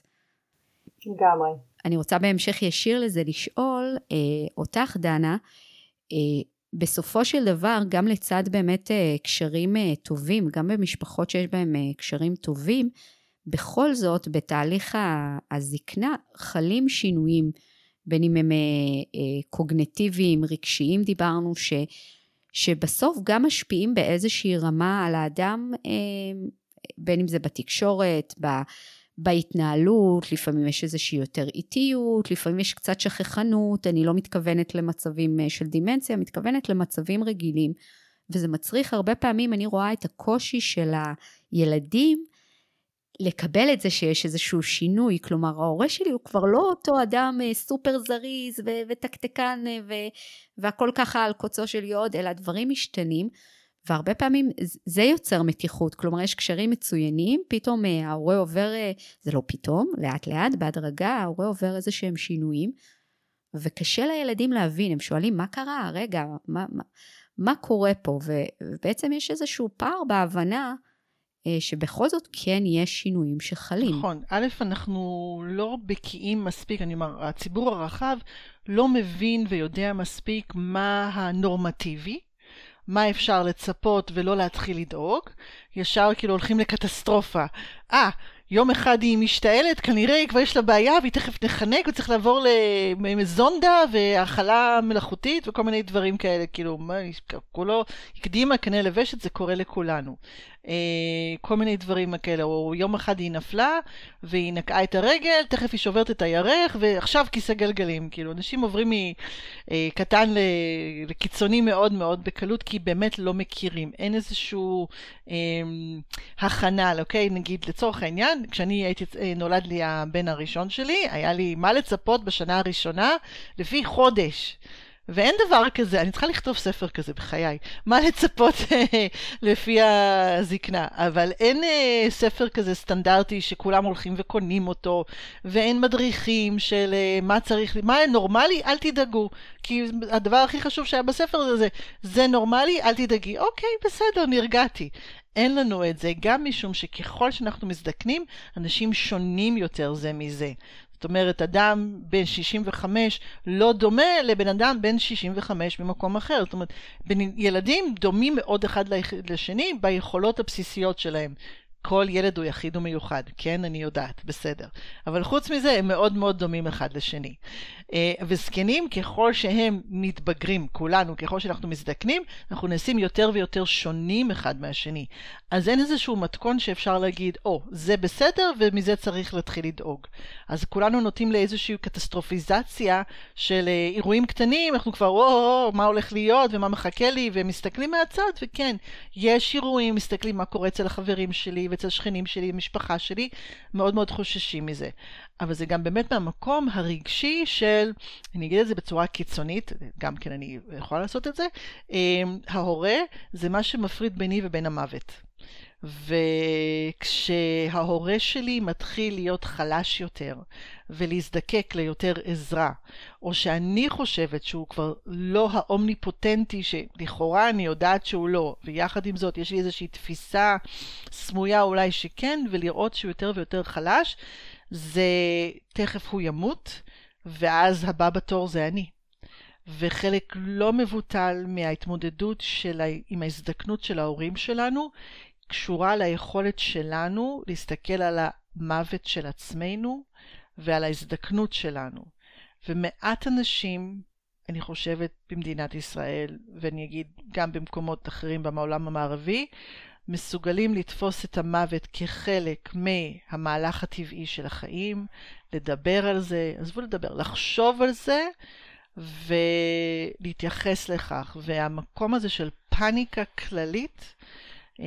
לגמרי. אני רוצה בהמשך ישיר לזה לשאול אותך, דנה, אה, בסופו של דבר, גם לצד באמת אה, קשרים אה, טובים, גם במשפחות שיש בהן קשרים טובים, בכל זאת, בתהליך הזקנה חלים שינויים, בין אם הם קוגנטיביים, רגשיים, דיברנו, ש, שבסוף גם משפיעים באיזושהי רמה על האדם, בין אם זה בתקשורת, בהתנהלות, לפעמים יש איזושהי יותר איטיות, לפעמים יש קצת שכחנות, אני לא מתכוונת למצבים אה, של דימנציה, מתכוונת למצבים רגילים, וזה מצריך הרבה פעמים, אני רואה את הקושי של הילדים לקבל את זה שיש איזשהו שינוי, כלומר ההורה שלי הוא כבר לא אותו אדם אה, סופר זריז ותקתקן אה, והכל ככה על קוצו של יוד, אלא דברים משתנים. והרבה פעמים זה יוצר מתיחות, כלומר יש קשרים מצוינים, פתאום אה, ההורה עובר, אה, זה לא פתאום, לאט לאט, בהדרגה, ההורה עובר איזה שהם שינויים, וקשה לילדים להבין, הם שואלים מה קרה, רגע, מה, מה, מה קורה פה, ובעצם יש איזשהו פער בהבנה אה, שבכל זאת כן יש שינויים שחלים. נכון, א', אנחנו לא בקיאים מספיק, אני אומר, הציבור הרחב לא מבין ויודע מספיק מה הנורמטיבי. מה אפשר לצפות ולא להתחיל לדאוג, ישר כאילו הולכים לקטסטרופה. אה, יום אחד היא משתעלת, כנראה כבר יש לה בעיה והיא תכף נחנק וצריך לעבור לזונדה והאכלה מלאכותית וכל מיני דברים כאלה, כאילו, מה, כולו הקדימה כנראה לוושת, זה קורה לכולנו. אה, כל מיני דברים כאלה, או יום אחד היא נפלה והיא נקעה את הרגל, תכף היא שוברת את הירך ועכשיו כיסא גלגלים. כאילו, אנשים עוברים מקטן לקיצוני מאוד מאוד בקלות, כי באמת לא מכירים. אין איזשהו אה, הכנה, אוקיי? נגיד, לצורך העניין, כשאני הייתי, אה, נולד לי הבן הראשון שלי, היה לי מה לצפות בשנה הראשונה לפי חודש. ואין דבר כזה, אני צריכה לכתוב ספר כזה בחיי, מה לצפות לפי הזקנה, אבל אין אה, ספר כזה סטנדרטי שכולם הולכים וקונים אותו, ואין מדריכים של אה, מה צריך, מה נורמלי, אל תדאגו, כי הדבר הכי חשוב שהיה בספר הזה, זה נורמלי, אל תדאגי, אוקיי, בסדר, נרגעתי. אין לנו את זה, גם משום שככל שאנחנו מזדקנים, אנשים שונים יותר זה מזה. זאת אומרת, אדם בן 65 לא דומה לבן אדם בן 65 במקום אחר. זאת אומרת, ילדים דומים מאוד אחד לשני ביכולות הבסיסיות שלהם. כל ילד הוא יחיד ומיוחד, כן, אני יודעת, בסדר. אבל חוץ מזה, הם מאוד מאוד דומים אחד לשני. אה, וזקנים, ככל שהם מתבגרים, כולנו, ככל שאנחנו מזדקנים, אנחנו נעשים יותר ויותר שונים אחד מהשני. אז אין איזשהו מתכון שאפשר להגיד, או, oh, זה בסדר, ומזה צריך להתחיל לדאוג. אז כולנו נוטים לאיזושהי קטסטרופיזציה של אה, אירועים קטנים, אנחנו כבר, או, או, מה הולך להיות, ומה מחכה לי, ומסתכלים מהצד, וכן, יש אירועים, מסתכלים מה קורה אצל החברים שלי, ואצל שכנים שלי, המשפחה שלי, מאוד מאוד חוששים מזה. אבל זה גם באמת מהמקום הרגשי של, אני אגיד את זה בצורה קיצונית, גם כן אני יכולה לעשות את זה, אמ, ההורה זה מה שמפריד ביני ובין המוות. וכשההורה שלי מתחיל להיות חלש יותר ולהזדקק ליותר עזרה, או שאני חושבת שהוא כבר לא האומניפוטנטי שלכאורה אני יודעת שהוא לא, ויחד עם זאת יש לי איזושהי תפיסה סמויה אולי שכן, ולראות שהוא יותר ויותר חלש, זה תכף הוא ימות, ואז הבא בתור זה אני. וחלק לא מבוטל מההתמודדות של, עם ההזדקנות של ההורים שלנו קשורה ליכולת שלנו להסתכל על המוות של עצמנו ועל ההזדקנות שלנו. ומעט אנשים, אני חושבת, במדינת ישראל, ואני אגיד גם במקומות אחרים בעולם המערבי, מסוגלים לתפוס את המוות כחלק מהמהלך הטבעי של החיים, לדבר על זה, עזבו לדבר, לחשוב על זה ולהתייחס לכך. והמקום הזה של פאניקה כללית, אה,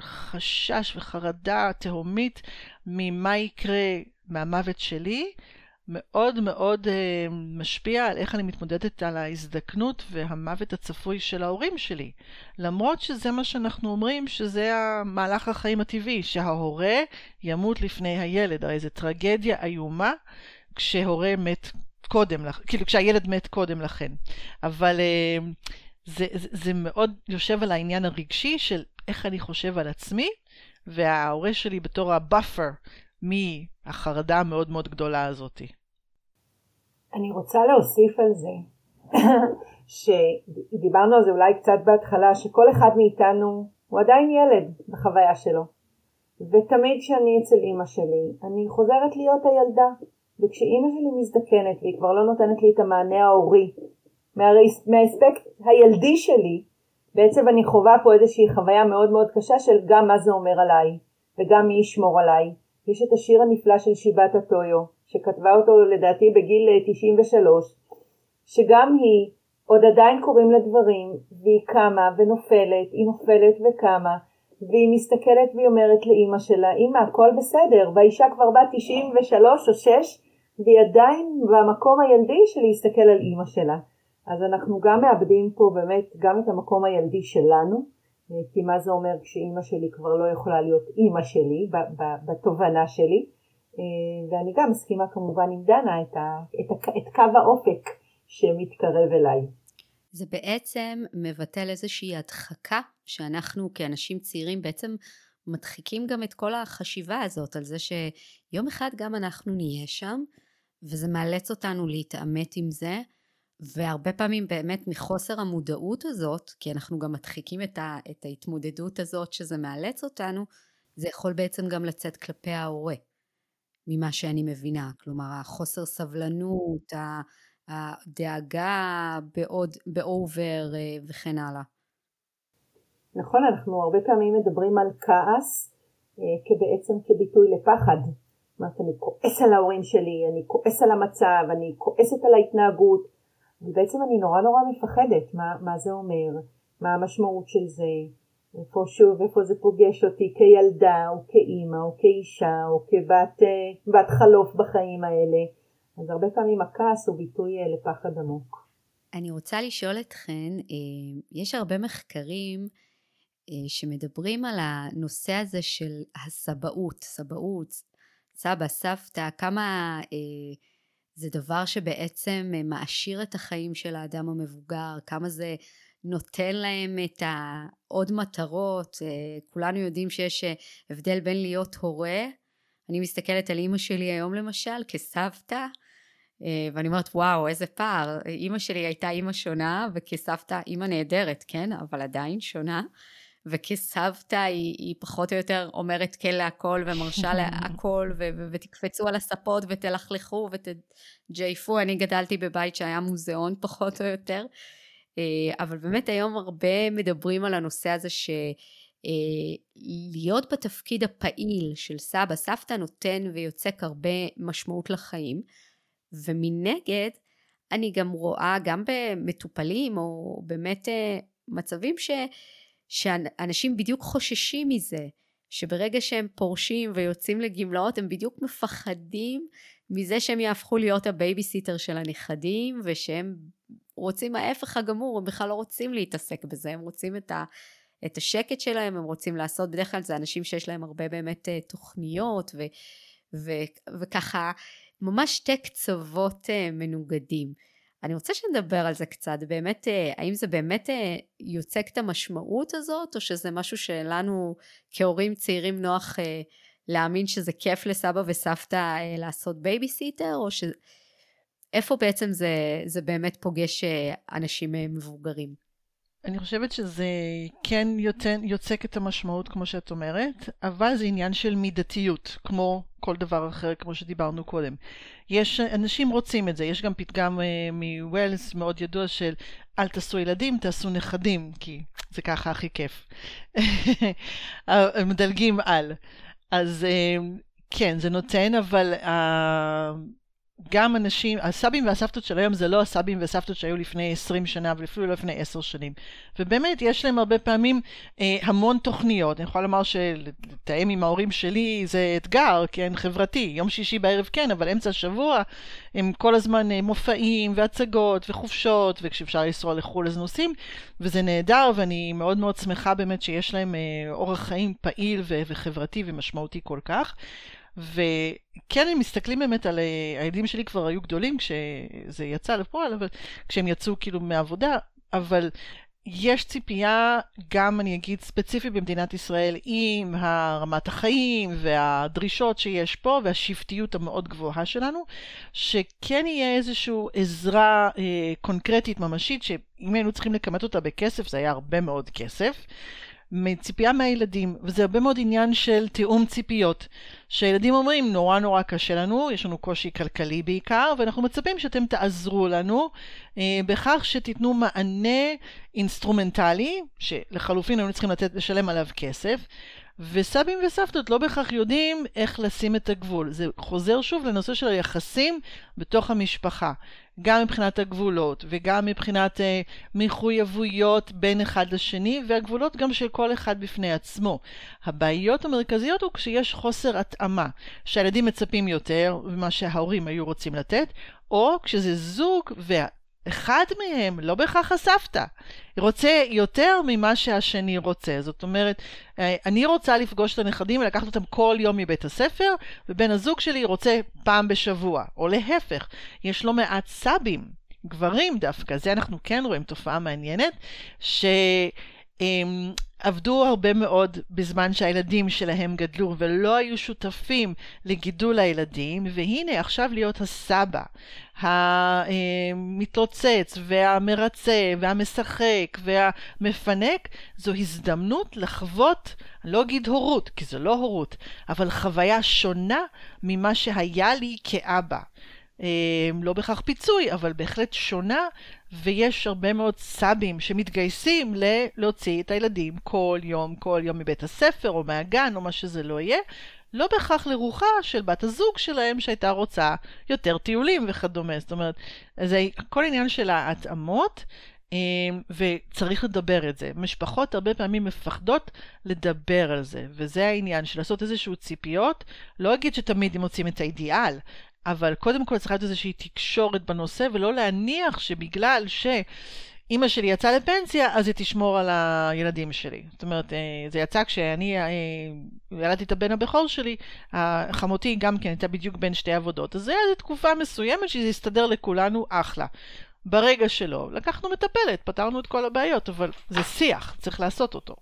חשש וחרדה תהומית ממה יקרה מהמוות שלי, מאוד מאוד uh, משפיע על איך אני מתמודדת על ההזדקנות והמוות הצפוי של ההורים שלי. למרות שזה מה שאנחנו אומרים, שזה המהלך החיים הטבעי, שההורה ימות לפני הילד. הרי זו טרגדיה איומה כשהורה מת קודם, כאילו כשהילד מת קודם לכן. אבל אה, זה, זה, זה מאוד יושב על העניין הרגשי של איך אני חושב על עצמי, וההורה שלי בתור ה buffer מהחרדה המאוד מאוד גדולה הזאתי. אני רוצה להוסיף על זה, שדיברנו על זה אולי קצת בהתחלה, שכל אחד מאיתנו הוא עדיין ילד בחוויה שלו. ותמיד כשאני אצל אימא שלי, אני חוזרת להיות הילדה. וכשאימא שלי מזדקנת והיא כבר לא נותנת לי את המענה ההורי, מהאספקט הילדי שלי, בעצם אני חווה פה איזושהי חוויה מאוד מאוד קשה של גם מה זה אומר עליי, וגם מי ישמור עליי. יש את השיר הנפלא של שיבת הטויו, שכתבה אותו לדעתי בגיל 93, שגם היא, עוד עדיין קוראים לה דברים, והיא קמה ונופלת, היא נופלת וקמה, והיא מסתכלת והיא אומרת לאימא שלה, אימא הכל בסדר, והאישה כבר בת 93 או 6, והיא עדיין במקום הילדי של להסתכל על אימא שלה. אז אנחנו גם מאבדים פה באמת גם את המקום הילדי שלנו, כי מה זה אומר כשאימא שלי כבר לא יכולה להיות אימא שלי בתובנה שלי, אה, ואני גם מסכימה כמובן עם דנה את, ה, את, ה, את קו האופק שמתקרב אליי. זה בעצם מבטל איזושהי הדחקה שאנחנו כאנשים צעירים בעצם מדחיקים גם את כל החשיבה הזאת על זה שיום אחד גם אנחנו נהיה שם וזה מאלץ אותנו להתעמת עם זה והרבה פעמים באמת מחוסר המודעות הזאת כי אנחנו גם מדחיקים את, ה, את ההתמודדות הזאת שזה מאלץ אותנו זה יכול בעצם גם לצאת כלפי ההורה, ממה שאני מבינה. כלומר, החוסר סבלנות, הדאגה בעוד, באובר אה, וכן הלאה. נכון, אנחנו הרבה פעמים מדברים על כעס אה, כבעצם כביטוי לפחד. זאת אומרת, אני כועס על ההורים שלי, אני כועס על המצב, אני כועסת על ההתנהגות, ובעצם אני נורא נורא מפחדת מה, מה זה אומר, מה המשמעות של זה, איפה שוב, איפה זה פוגש אותי כילדה או כאימא או כאישה או כבת אה, חלוף בחיים האלה. אז הרבה פעמים הכעס הוא ביטוי אה, לפחד עמוק. אני רוצה לשאול אתכן, יש הרבה מחקרים אה, שמדברים על הנושא הזה של הסבאות, סבאות, סבא, סבתא, כמה אה, זה דבר שבעצם אה, מעשיר את החיים של האדם המבוגר, כמה זה נותן להם את העוד מטרות, אה, כולנו יודעים שיש אה, הבדל בין להיות הורה, אני מסתכלת על אימא שלי היום למשל כסבתא, ואני אומרת וואו איזה פער, אימא שלי הייתה אימא שונה וכסבתא אימא נהדרת, כן, אבל עדיין שונה. וכסבתא היא, היא פחות או יותר אומרת כן להכל ומרשה להכל ו- ו- ותקפצו על הספות ותלכלכו ותג'ייפו. אני גדלתי בבית שהיה מוזיאון פחות או יותר. אה, אבל באמת היום הרבה מדברים על הנושא הזה שלהיות אה, בתפקיד הפעיל של סבא סבתא נותן ויוצק הרבה משמעות לחיים ומנגד אני גם רואה גם במטופלים או באמת אה, מצבים ש... שאנשים בדיוק חוששים מזה, שברגע שהם פורשים ויוצאים לגמלאות הם בדיוק מפחדים מזה שהם יהפכו להיות הבייביסיטר של הנכדים ושהם רוצים ההפך הגמור, הם בכלל לא רוצים להתעסק בזה, הם רוצים את, ה, את השקט שלהם, הם רוצים לעשות, בדרך כלל זה אנשים שיש להם הרבה באמת אה, תוכניות ו, ו, וככה ממש שתי קצוות אה, מנוגדים. אני רוצה שנדבר על זה קצת, באמת, אה, האם זה באמת אה, יוצק את המשמעות הזאת, או שזה משהו שלנו כהורים צעירים נוח אה, להאמין שזה כיף לסבא וסבתא לעשות בייביסיטר, או ש... איפה בעצם זה, זה באמת פוגש אנשים מבוגרים? אני חושבת שזה כן יוצק, יוצק את המשמעות כמו שאת אומרת, אבל זה עניין של מידתיות, כמו כל דבר אחר, כמו שדיברנו קודם. יש, אנשים רוצים את זה, יש גם פתגם uh, מווילס מאוד ידוע של אל תעשו ילדים, תעשו נכדים, כי זה ככה הכי כיף. מדלגים על. אז uh, כן, זה נותן, אבל... Uh, גם אנשים, הסבים והסבתות של היום זה לא הסבים והסבתות שהיו לפני 20 שנה ואפילו לא לפני 10 שנים. ובאמת יש להם הרבה פעמים אה, המון תוכניות. אני יכולה לומר שלתאם עם ההורים שלי זה אתגר, כן, חברתי. יום שישי בערב כן, אבל אמצע השבוע הם כל הזמן אה, מופעים והצגות וחופשות, וכשאפשר לנסוע לחו"ל אז נוסעים, וזה נהדר ואני מאוד מאוד שמחה באמת שיש להם אה, אורח חיים פעיל ו- וחברתי ומשמעותי כל כך. וכן, הם מסתכלים באמת על... אה, הילדים שלי כבר היו גדולים כשזה יצא לפועל, אבל כשהם יצאו כאילו מהעבודה, אבל יש ציפייה, גם אני אגיד ספציפית במדינת ישראל, עם הרמת החיים והדרישות שיש פה והשבטיות המאוד גבוהה שלנו, שכן יהיה איזושהי עזרה אה, קונקרטית ממשית, שאם היינו צריכים לכמת אותה בכסף, זה היה הרבה מאוד כסף. מציפייה מהילדים, וזה הרבה מאוד עניין של תיאום ציפיות. שהילדים אומרים, נורא נורא קשה לנו, יש לנו קושי כלכלי בעיקר, ואנחנו מצפים שאתם תעזרו לנו אה, בכך שתיתנו מענה אינסטרומנטלי, שלחלופין היינו צריכים לתת, לשלם עליו כסף, וסבים וסבתות לא בהכרח יודעים איך לשים את הגבול. זה חוזר שוב לנושא של היחסים בתוך המשפחה. גם מבחינת הגבולות וגם מבחינת אה, מחויבויות בין אחד לשני והגבולות גם של כל אחד בפני עצמו. הבעיות המרכזיות הוא כשיש חוסר התאמה, שהילדים מצפים יותר ממה שההורים היו רוצים לתת, או כשזה זוג וה... אחד מהם, לא בהכרח הסבתא, רוצה יותר ממה שהשני רוצה. זאת אומרת, אה, אני רוצה לפגוש את הנכדים ולקחת אותם כל יום מבית הספר, ובן הזוג שלי רוצה פעם בשבוע, או להפך. יש לא מעט סבים, גברים דווקא, זה אנחנו כן רואים תופעה מעניינת, ש... עבדו הרבה מאוד בזמן שהילדים שלהם גדלו ולא היו שותפים לגידול הילדים, והנה עכשיו להיות הסבא, המתלוצץ והמרצה והמשחק והמפנק, זו הזדמנות לחוות, לא אגיד הורות, כי זו לא הורות, אבל חוויה שונה ממה שהיה לי כאבא. אמ, לא בהכרח פיצוי, אבל בהחלט שונה, ויש הרבה מאוד סאבים שמתגייסים ל- להוציא את הילדים כל יום, כל יום מבית הספר או מהגן או מה שזה לא יהיה, לא בהכרח לרוחה של בת הזוג שלהם שהייתה רוצה יותר טיולים וכדומה. זאת אומרת, זה הכל עניין של ההתאמות. אמ, וצריך לדבר את זה. משפחות הרבה פעמים מפחדות לדבר על זה, וזה העניין של לעשות איזשהו ציפיות. לא אגיד שתמיד הם מוצאים את האידיאל, אבל קודם כל צריכה להיות איזושהי תקשורת בנושא, ולא להניח שבגלל שאימא שלי יצאה לפנסיה, אז היא תשמור על הילדים שלי. זאת אומרת, אה, זה יצא כשאני אה, ילדתי את הבן הבכור שלי, חמותי גם כן הייתה בדיוק בין שתי עבודות. אז זה היה תקופה מסוימת שזה הסתדר לכולנו אחלה. ברגע שלא, לקחנו מטפלת, פתרנו את כל הבעיות, אבל זה שיח, צריך לעשות אותו.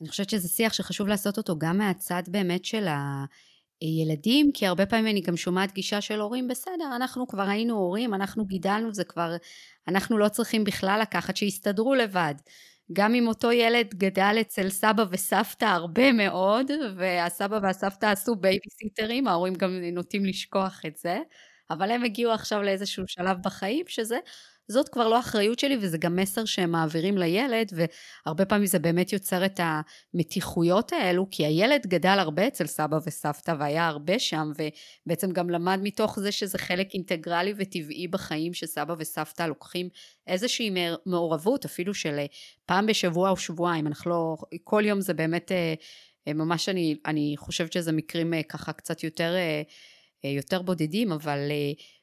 אני חושבת שזה שיח שחשוב לעשות אותו גם מהצד באמת של ה... ילדים, כי הרבה פעמים אני גם שומעת גישה של הורים, בסדר, אנחנו כבר היינו הורים, אנחנו גידלנו, זה כבר, אנחנו לא צריכים בכלל לקחת, שיסתדרו לבד. גם אם אותו ילד גדל אצל סבא וסבתא הרבה מאוד, והסבא והסבתא עשו בייביסיטרים, ההורים גם נוטים לשכוח את זה, אבל הם הגיעו עכשיו לאיזשהו שלב בחיים שזה זאת כבר לא אחריות שלי וזה גם מסר שהם מעבירים לילד והרבה פעמים זה באמת יוצר את המתיחויות האלו כי הילד גדל הרבה אצל סבא וסבתא והיה הרבה שם ובעצם גם למד מתוך זה שזה חלק אינטגרלי וטבעי בחיים שסבא וסבתא לוקחים איזושהי מעורבות אפילו של פעם בשבוע או שבועיים. אנחנו לא כל יום זה באמת אה, ממש אני, אני חושבת שזה מקרים אה, ככה קצת יותר אה, יותר בודדים אבל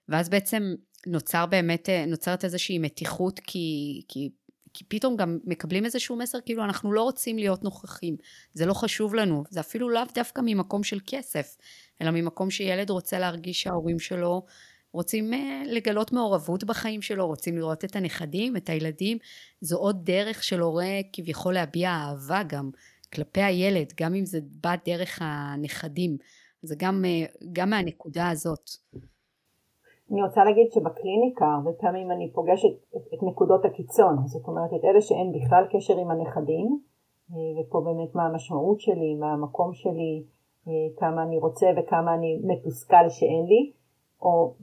ואז בעצם נוצר באמת, אה, נוצרת איזושהי מתיחות כי, כי, כי פתאום גם מקבלים איזשהו מסר כאילו אנחנו לא רוצים להיות נוכחים, זה לא חשוב לנו, זה אפילו לאו דווקא ממקום של כסף, אלא ממקום שילד רוצה להרגיש שההורים שלו רוצים אה, לגלות מעורבות בחיים שלו, רוצים לראות את הנכדים, את הילדים, זו עוד דרך של הורה כביכול להביע אהבה גם כלפי הילד, גם אם זה בא דרך הנכדים, זה גם, אה, גם מהנקודה הזאת. אני רוצה להגיד שבקליניקה הרבה פעמים אני פוגשת את, את נקודות הקיצון, זאת אומרת את אלה שאין בכלל קשר עם הנכדים, אה, ופה באמת מה המשמעות שלי, מה המקום שלי, אה, כמה אני רוצה וכמה אני מתוסכל שאין לי, או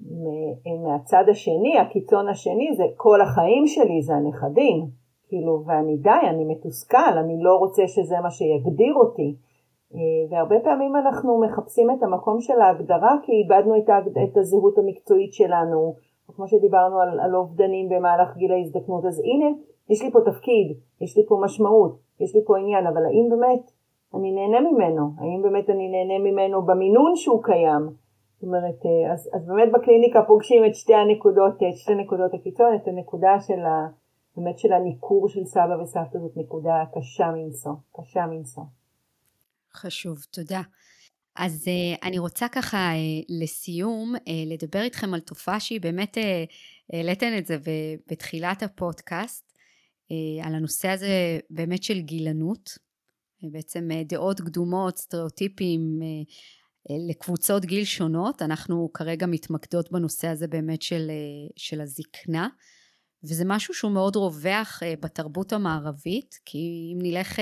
מהצד השני, הקיצון השני זה כל החיים שלי זה הנכדים, כאילו ואני די, אני מתוסכל, אני לא רוצה שזה מה שיגדיר אותי. אה, והרבה פעמים אנחנו מחפשים את המקום של ההגדרה כי איבדנו את. את הזהות המקצועית שלנו, כמו שדיברנו על, על אובדנים במהלך גיל ההזדקנות, אז הנה, יש לי פה תפקיד, יש לי פה משמעות, יש לי פה עניין, אבל האם באמת אני נהנה ממנו? האם באמת אני נהנה ממנו במינון שהוא קיים? זאת אומרת, אה, אז, אז באמת בקליניקה פוגשים את שתי הנקודות, את שתי נקודות הקיצון, את הנקודה של ה... באמת של הניכור של סבא וסבתא זאת נקודה קשה מנשוא, קשה מנשוא. חשוב, תודה. אז uh, אני רוצה ככה uh, לסיום uh, לדבר איתכם על תופעה שהיא באמת, העליתן את זה בתחילת הפודקאסט, על הנושא הזה באמת של גילנות, בעצם דעות קדומות, סטריאוטיפים לקבוצות גיל שונות, אנחנו כרגע מתמקדות בנושא הזה באמת של, של הזקנה, וזה משהו שהוא מאוד רווח בתרבות המערבית, כי אם נלך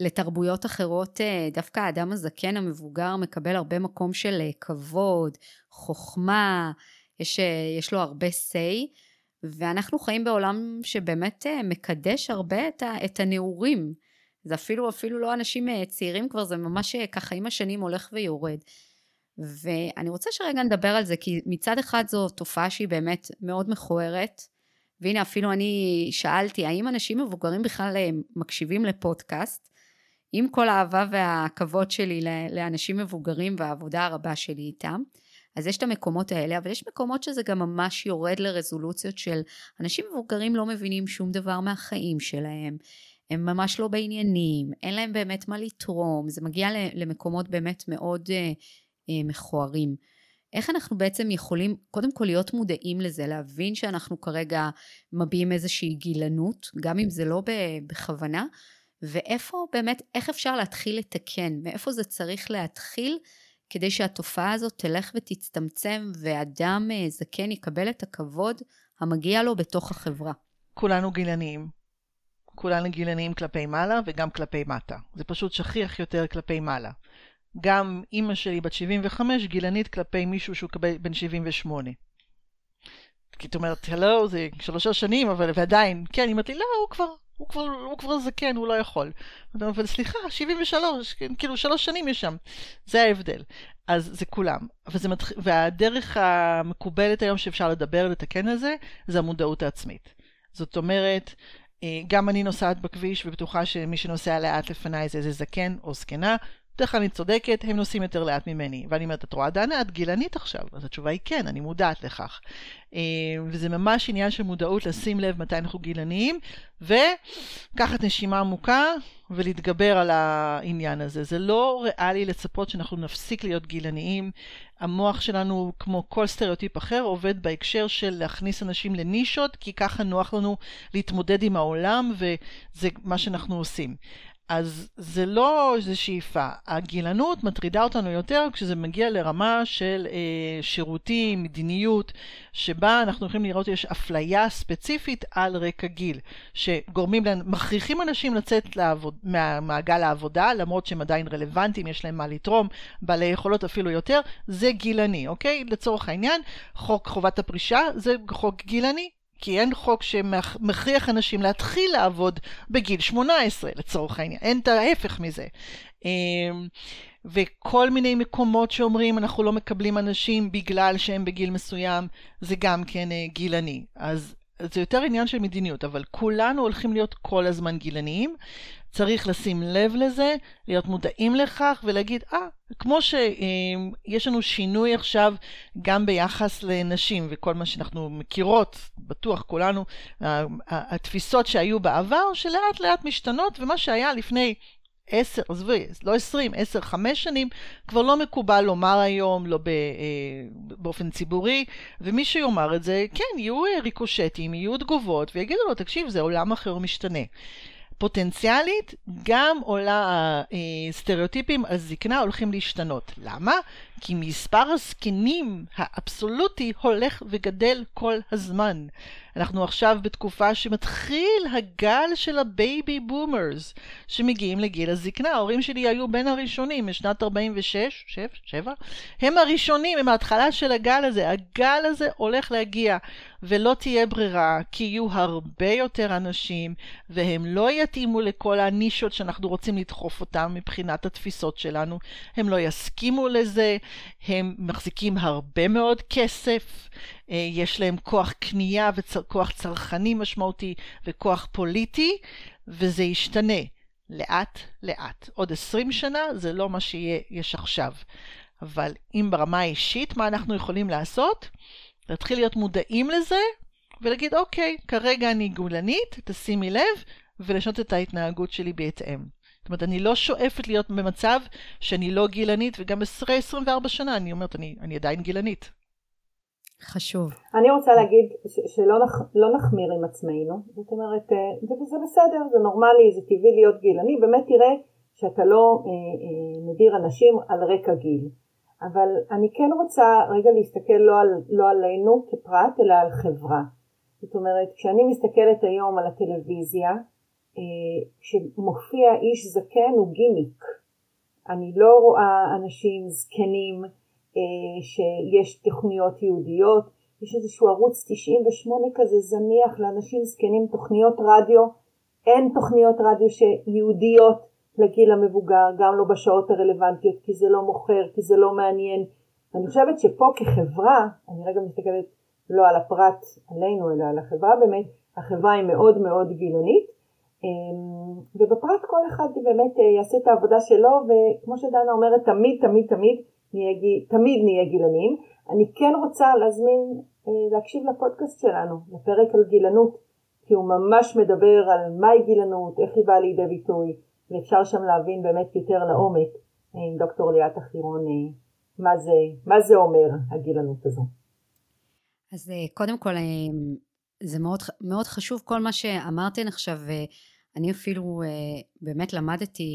לתרבויות אחרות אה, דווקא האדם הזקן המבוגר מקבל הרבה מקום של אה, כבוד, חוכמה, יש, אה, יש לו הרבה say ואנחנו חיים בעולם שבאמת מקדש הרבה את, את הנעורים. זה אפילו אפילו לא אנשים צעירים כבר זה ממש ככה עם השנים הולך ויורד. ואני רוצה שרגע נדבר על זה כי מצד אחד זו תופעה שהיא באמת מאוד מכוערת והנה אפילו אני שאלתי האם אנשים מבוגרים בכלל מקשיבים לפודקאסט עם כל האהבה והכבוד שלי לאנשים מבוגרים והעבודה הרבה שלי איתם, אז יש את המקומות האלה, אבל יש מקומות שזה גם ממש יורד לרזולוציות של אנשים מבוגרים לא מבינים שום דבר מהחיים שלהם, הם ממש לא בעניינים, אין להם באמת מה לתרום, זה מגיע למקומות באמת מאוד אה, אה, מכוערים. איך אנחנו בעצם יכולים קודם כל להיות מודעים לזה, להבין שאנחנו כרגע מביעים איזושהי גילנות, גם אם זה לא בכוונה, ואיפה באמת, איך אפשר להתחיל לתקן, מאיפה זה צריך להתחיל כדי שהתופעה הזאת תלך ותצטמצם ואדם אה, זקן יקבל את הכבוד המגיע לו בתוך החברה. כולנו גילניים. כולנו גילניים כלפי מעלה וגם כלפי מטה. זה פשוט שכיח יותר כלפי מעלה. גם אימא שלי בת 75 גילנית כלפי מישהו שהוא בן 78. כי את אומרת, הלו, זה שלוש שנים, אבל ועדיין, כן, היא אומרת לי, לא, הוא כבר, הוא כבר, הוא כבר זקן, הוא לא יכול. אבל סליחה, 73, כן, כאילו שלוש שנים יש שם. זה ההבדל. אז זה כולם. וזה מתח... והדרך המקובלת היום שאפשר לדבר, לתקן את זה, זה המודעות העצמית. זאת אומרת, אה, גם אני נוסעת בכביש ובטוחה שמי שנוסע לאט לפניי זה איזה זקן או זקנה, בדרך כלל אני צודקת, הם נוסעים יותר לאט ממני. ואני אומרת, את רואה דנה, את גילנית עכשיו? אז התשובה היא כן, אני מודעת לכך. אה, וזה ממש עניין של מודעות לשים לב מתי אנחנו גילניים, ולקחת נשימה עמוקה ולהתגבר על העניין הזה. זה לא ריאלי לצפות שאנחנו נפסיק להיות גילניים. המוח שלנו, כמו כל סטריאוטיפ אחר, עובד בהקשר של להכניס אנשים לנישות, כי ככה נוח לנו להתמודד עם העולם, וזה מה שאנחנו עושים. אז זה לא איזו שאיפה. הגילנות מטרידה אותנו יותר כשזה מגיע לרמה של אה, שירותים, מדיניות, שבה אנחנו יכולים לראות שיש אפליה ספציפית על רקע גיל, שגורמים, מכריחים אנשים לצאת לעבוד, מהמעגל העבודה, למרות שהם עדיין רלוונטיים, יש להם מה לתרום, בעלי יכולות אפילו יותר, זה גילני, אוקיי? לצורך העניין, חוק חובת הפרישה זה חוק גילני, כי אין חוק שמכריח אנשים להתחיל לעבוד בגיל 18 לצורך העניין, אין את ההפך מזה. אמ, וכל מיני מקומות שאומרים אנחנו לא מקבלים אנשים בגלל שהם בגיל מסוים, זה גם כן אה, גילני. אז זה יותר עניין של מדיניות, אבל כולנו הולכים להיות כל הזמן גילניים. צריך לשים לב לזה, להיות מודעים לכך ולהגיד, אה, ah, כמו שיש לנו שינוי עכשיו גם ביחס לנשים וכל מה שאנחנו מכירות, בטוח כולנו, התפיסות שהיו בעבר, שלאט לאט משתנות, ומה שהיה לפני עשר, עזבי, לא עשרים, עשר, חמש שנים, כבר לא מקובל לומר היום, לא ב, אה, באופן ציבורי, ומי שיאמר את זה, כן, יהיו אה, ריקושטים, יהיו תגובות, ויגידו לו, תקשיב, זה עולם אחר משתנה. פוטנציאלית, גם עולה הסטריאוטיפים על זקנה הולכים להשתנות. למה? כי מספר הזקנים האבסולוטי הולך וגדל כל הזמן. אנחנו עכשיו בתקופה שמתחיל הגל של ה baby boomers שמגיעים לגיל הזקנה. ההורים שלי היו בין הראשונים משנת 46, 7, 7, הם הראשונים, הם ההתחלה של הגל הזה. הגל הזה הולך להגיע ולא תהיה ברירה כי יהיו הרבה יותר אנשים והם לא יתאימו לכל הנישות שאנחנו רוצים לדחוף אותם מבחינת התפיסות שלנו. הם לא יסכימו לזה, הם מחזיקים הרבה מאוד כסף, יש להם כוח קנייה וכוח צרכני משמעותי וכוח פוליטי, וזה ישתנה לאט לאט. עוד עשרים שנה זה לא מה שיש עכשיו. אבל אם ברמה האישית, מה אנחנו יכולים לעשות? להתחיל להיות מודעים לזה ולהגיד, אוקיי, כרגע אני גאולנית, תשימי לב, ולשנות את ההתנהגות שלי בהתאם. זאת אומרת, אני לא שואפת להיות במצב שאני לא גילנית, וגם אחרי 24 שנה אני אומרת, אני, אני עדיין גילנית. חשוב. אני רוצה להגיד ש- שלא נח, לא נחמיר עם עצמנו, זאת אומרת, אה, זה, זה בסדר, זה נורמלי, זה טבעי להיות גילני, באמת תראה שאתה לא אה, אה, מדיר אנשים על רקע גיל. אבל אני כן רוצה רגע להסתכל לא, על, לא עלינו כפרט, אלא על חברה. זאת אומרת, כשאני מסתכלת היום על הטלוויזיה, כשמופיע איש זקן הוא גימיק. אני לא רואה אנשים זקנים אה, שיש תוכניות יהודיות, יש איזשהו ערוץ 98 כזה זניח לאנשים זקנים, תוכניות רדיו, אין תוכניות רדיו שיהודיות לגיל המבוגר, גם לא בשעות הרלוונטיות, כי זה לא מוכר, כי זה לא מעניין. אני חושבת שפה כחברה, אני רגע מסתכלת לא על הפרט עלינו, אלא על החברה באמת, החברה היא מאוד מאוד גילנית, אמ, ובפרט כל אחד באמת אה, יעשה את העבודה שלו וכמו שדנה אומרת תמיד תמיד תמיד נהיה, תמיד נהיה גילנים. אני כן רוצה להזמין אה, להקשיב לפודקאסט שלנו, לפרק על גילנות, כי הוא ממש מדבר על מהי גילנות, איך היא באה לידי ביטוי, ואפשר שם להבין באמת יותר לעומק אה, עם דוקטור ליאת החירון מה זה, מה זה אומר הגילנות הזו. אז קודם כל זה מאוד, מאוד חשוב כל מה שאמרתן עכשיו, אני אפילו אה, באמת למדתי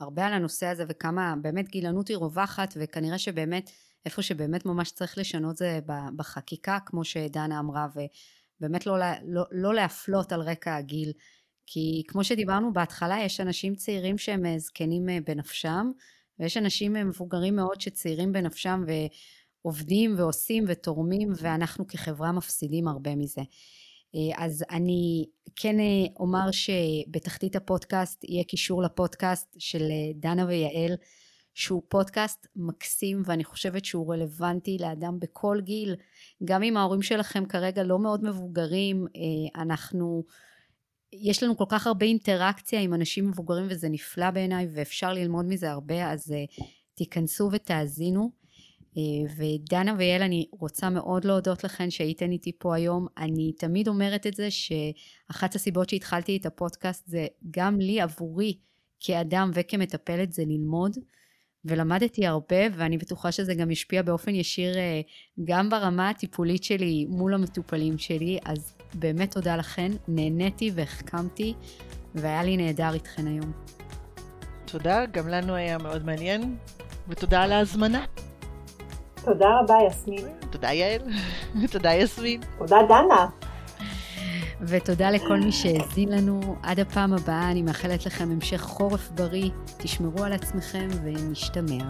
הרבה על הנושא הזה וכמה באמת גילנות היא רווחת וכנראה שבאמת איפה שבאמת ממש צריך לשנות זה בחקיקה כמו שדנה אמרה ובאמת לא, לא, לא להפלות על רקע הגיל כי כמו שדיברנו בהתחלה יש אנשים צעירים שהם אה, זקנים אה, בנפשם ויש אנשים אה, מבוגרים מאוד שצעירים בנפשם ועובדים ועושים ותורמים ואנחנו כחברה מפסידים הרבה מזה. אז אני כן אומר שבתחתית הפודקאסט יהיה קישור לפודקאסט של דנה ויעל שהוא פודקאסט מקסים ואני חושבת שהוא רלוונטי לאדם בכל גיל. גם אם ההורים שלכם כרגע לא מאוד מבוגרים אנחנו יש לנו כל כך הרבה אינטראקציה עם אנשים מבוגרים וזה נפלא בעיניי ואפשר ללמוד מזה הרבה אז תיכנסו ותאזינו ודנה ויעל אני רוצה מאוד להודות לכן שהייתן איתי פה היום אני תמיד אומרת את זה שאחת הסיבות שהתחלתי את הפודקאסט זה גם לי עבורי כאדם וכמטפלת זה ללמוד ולמדתי הרבה ואני בטוחה שזה גם השפיע באופן ישיר אה, גם ברמה הטיפולית שלי מול המטופלים שלי אז באמת תודה לכן, נהניתי והחכמתי והיה לי נהדר איתכן היום. תודה, גם לנו היה מאוד מעניין ותודה על ההזמנה. תודה רבה יסמין. תודה יעל, תודה יסמין. תודה דנה. ותודה לכל מי שהאזין לנו. עד הפעם הבאה אני מאחלת לכם המשך חורף בריא, תשמרו על עצמכם ונשתמע.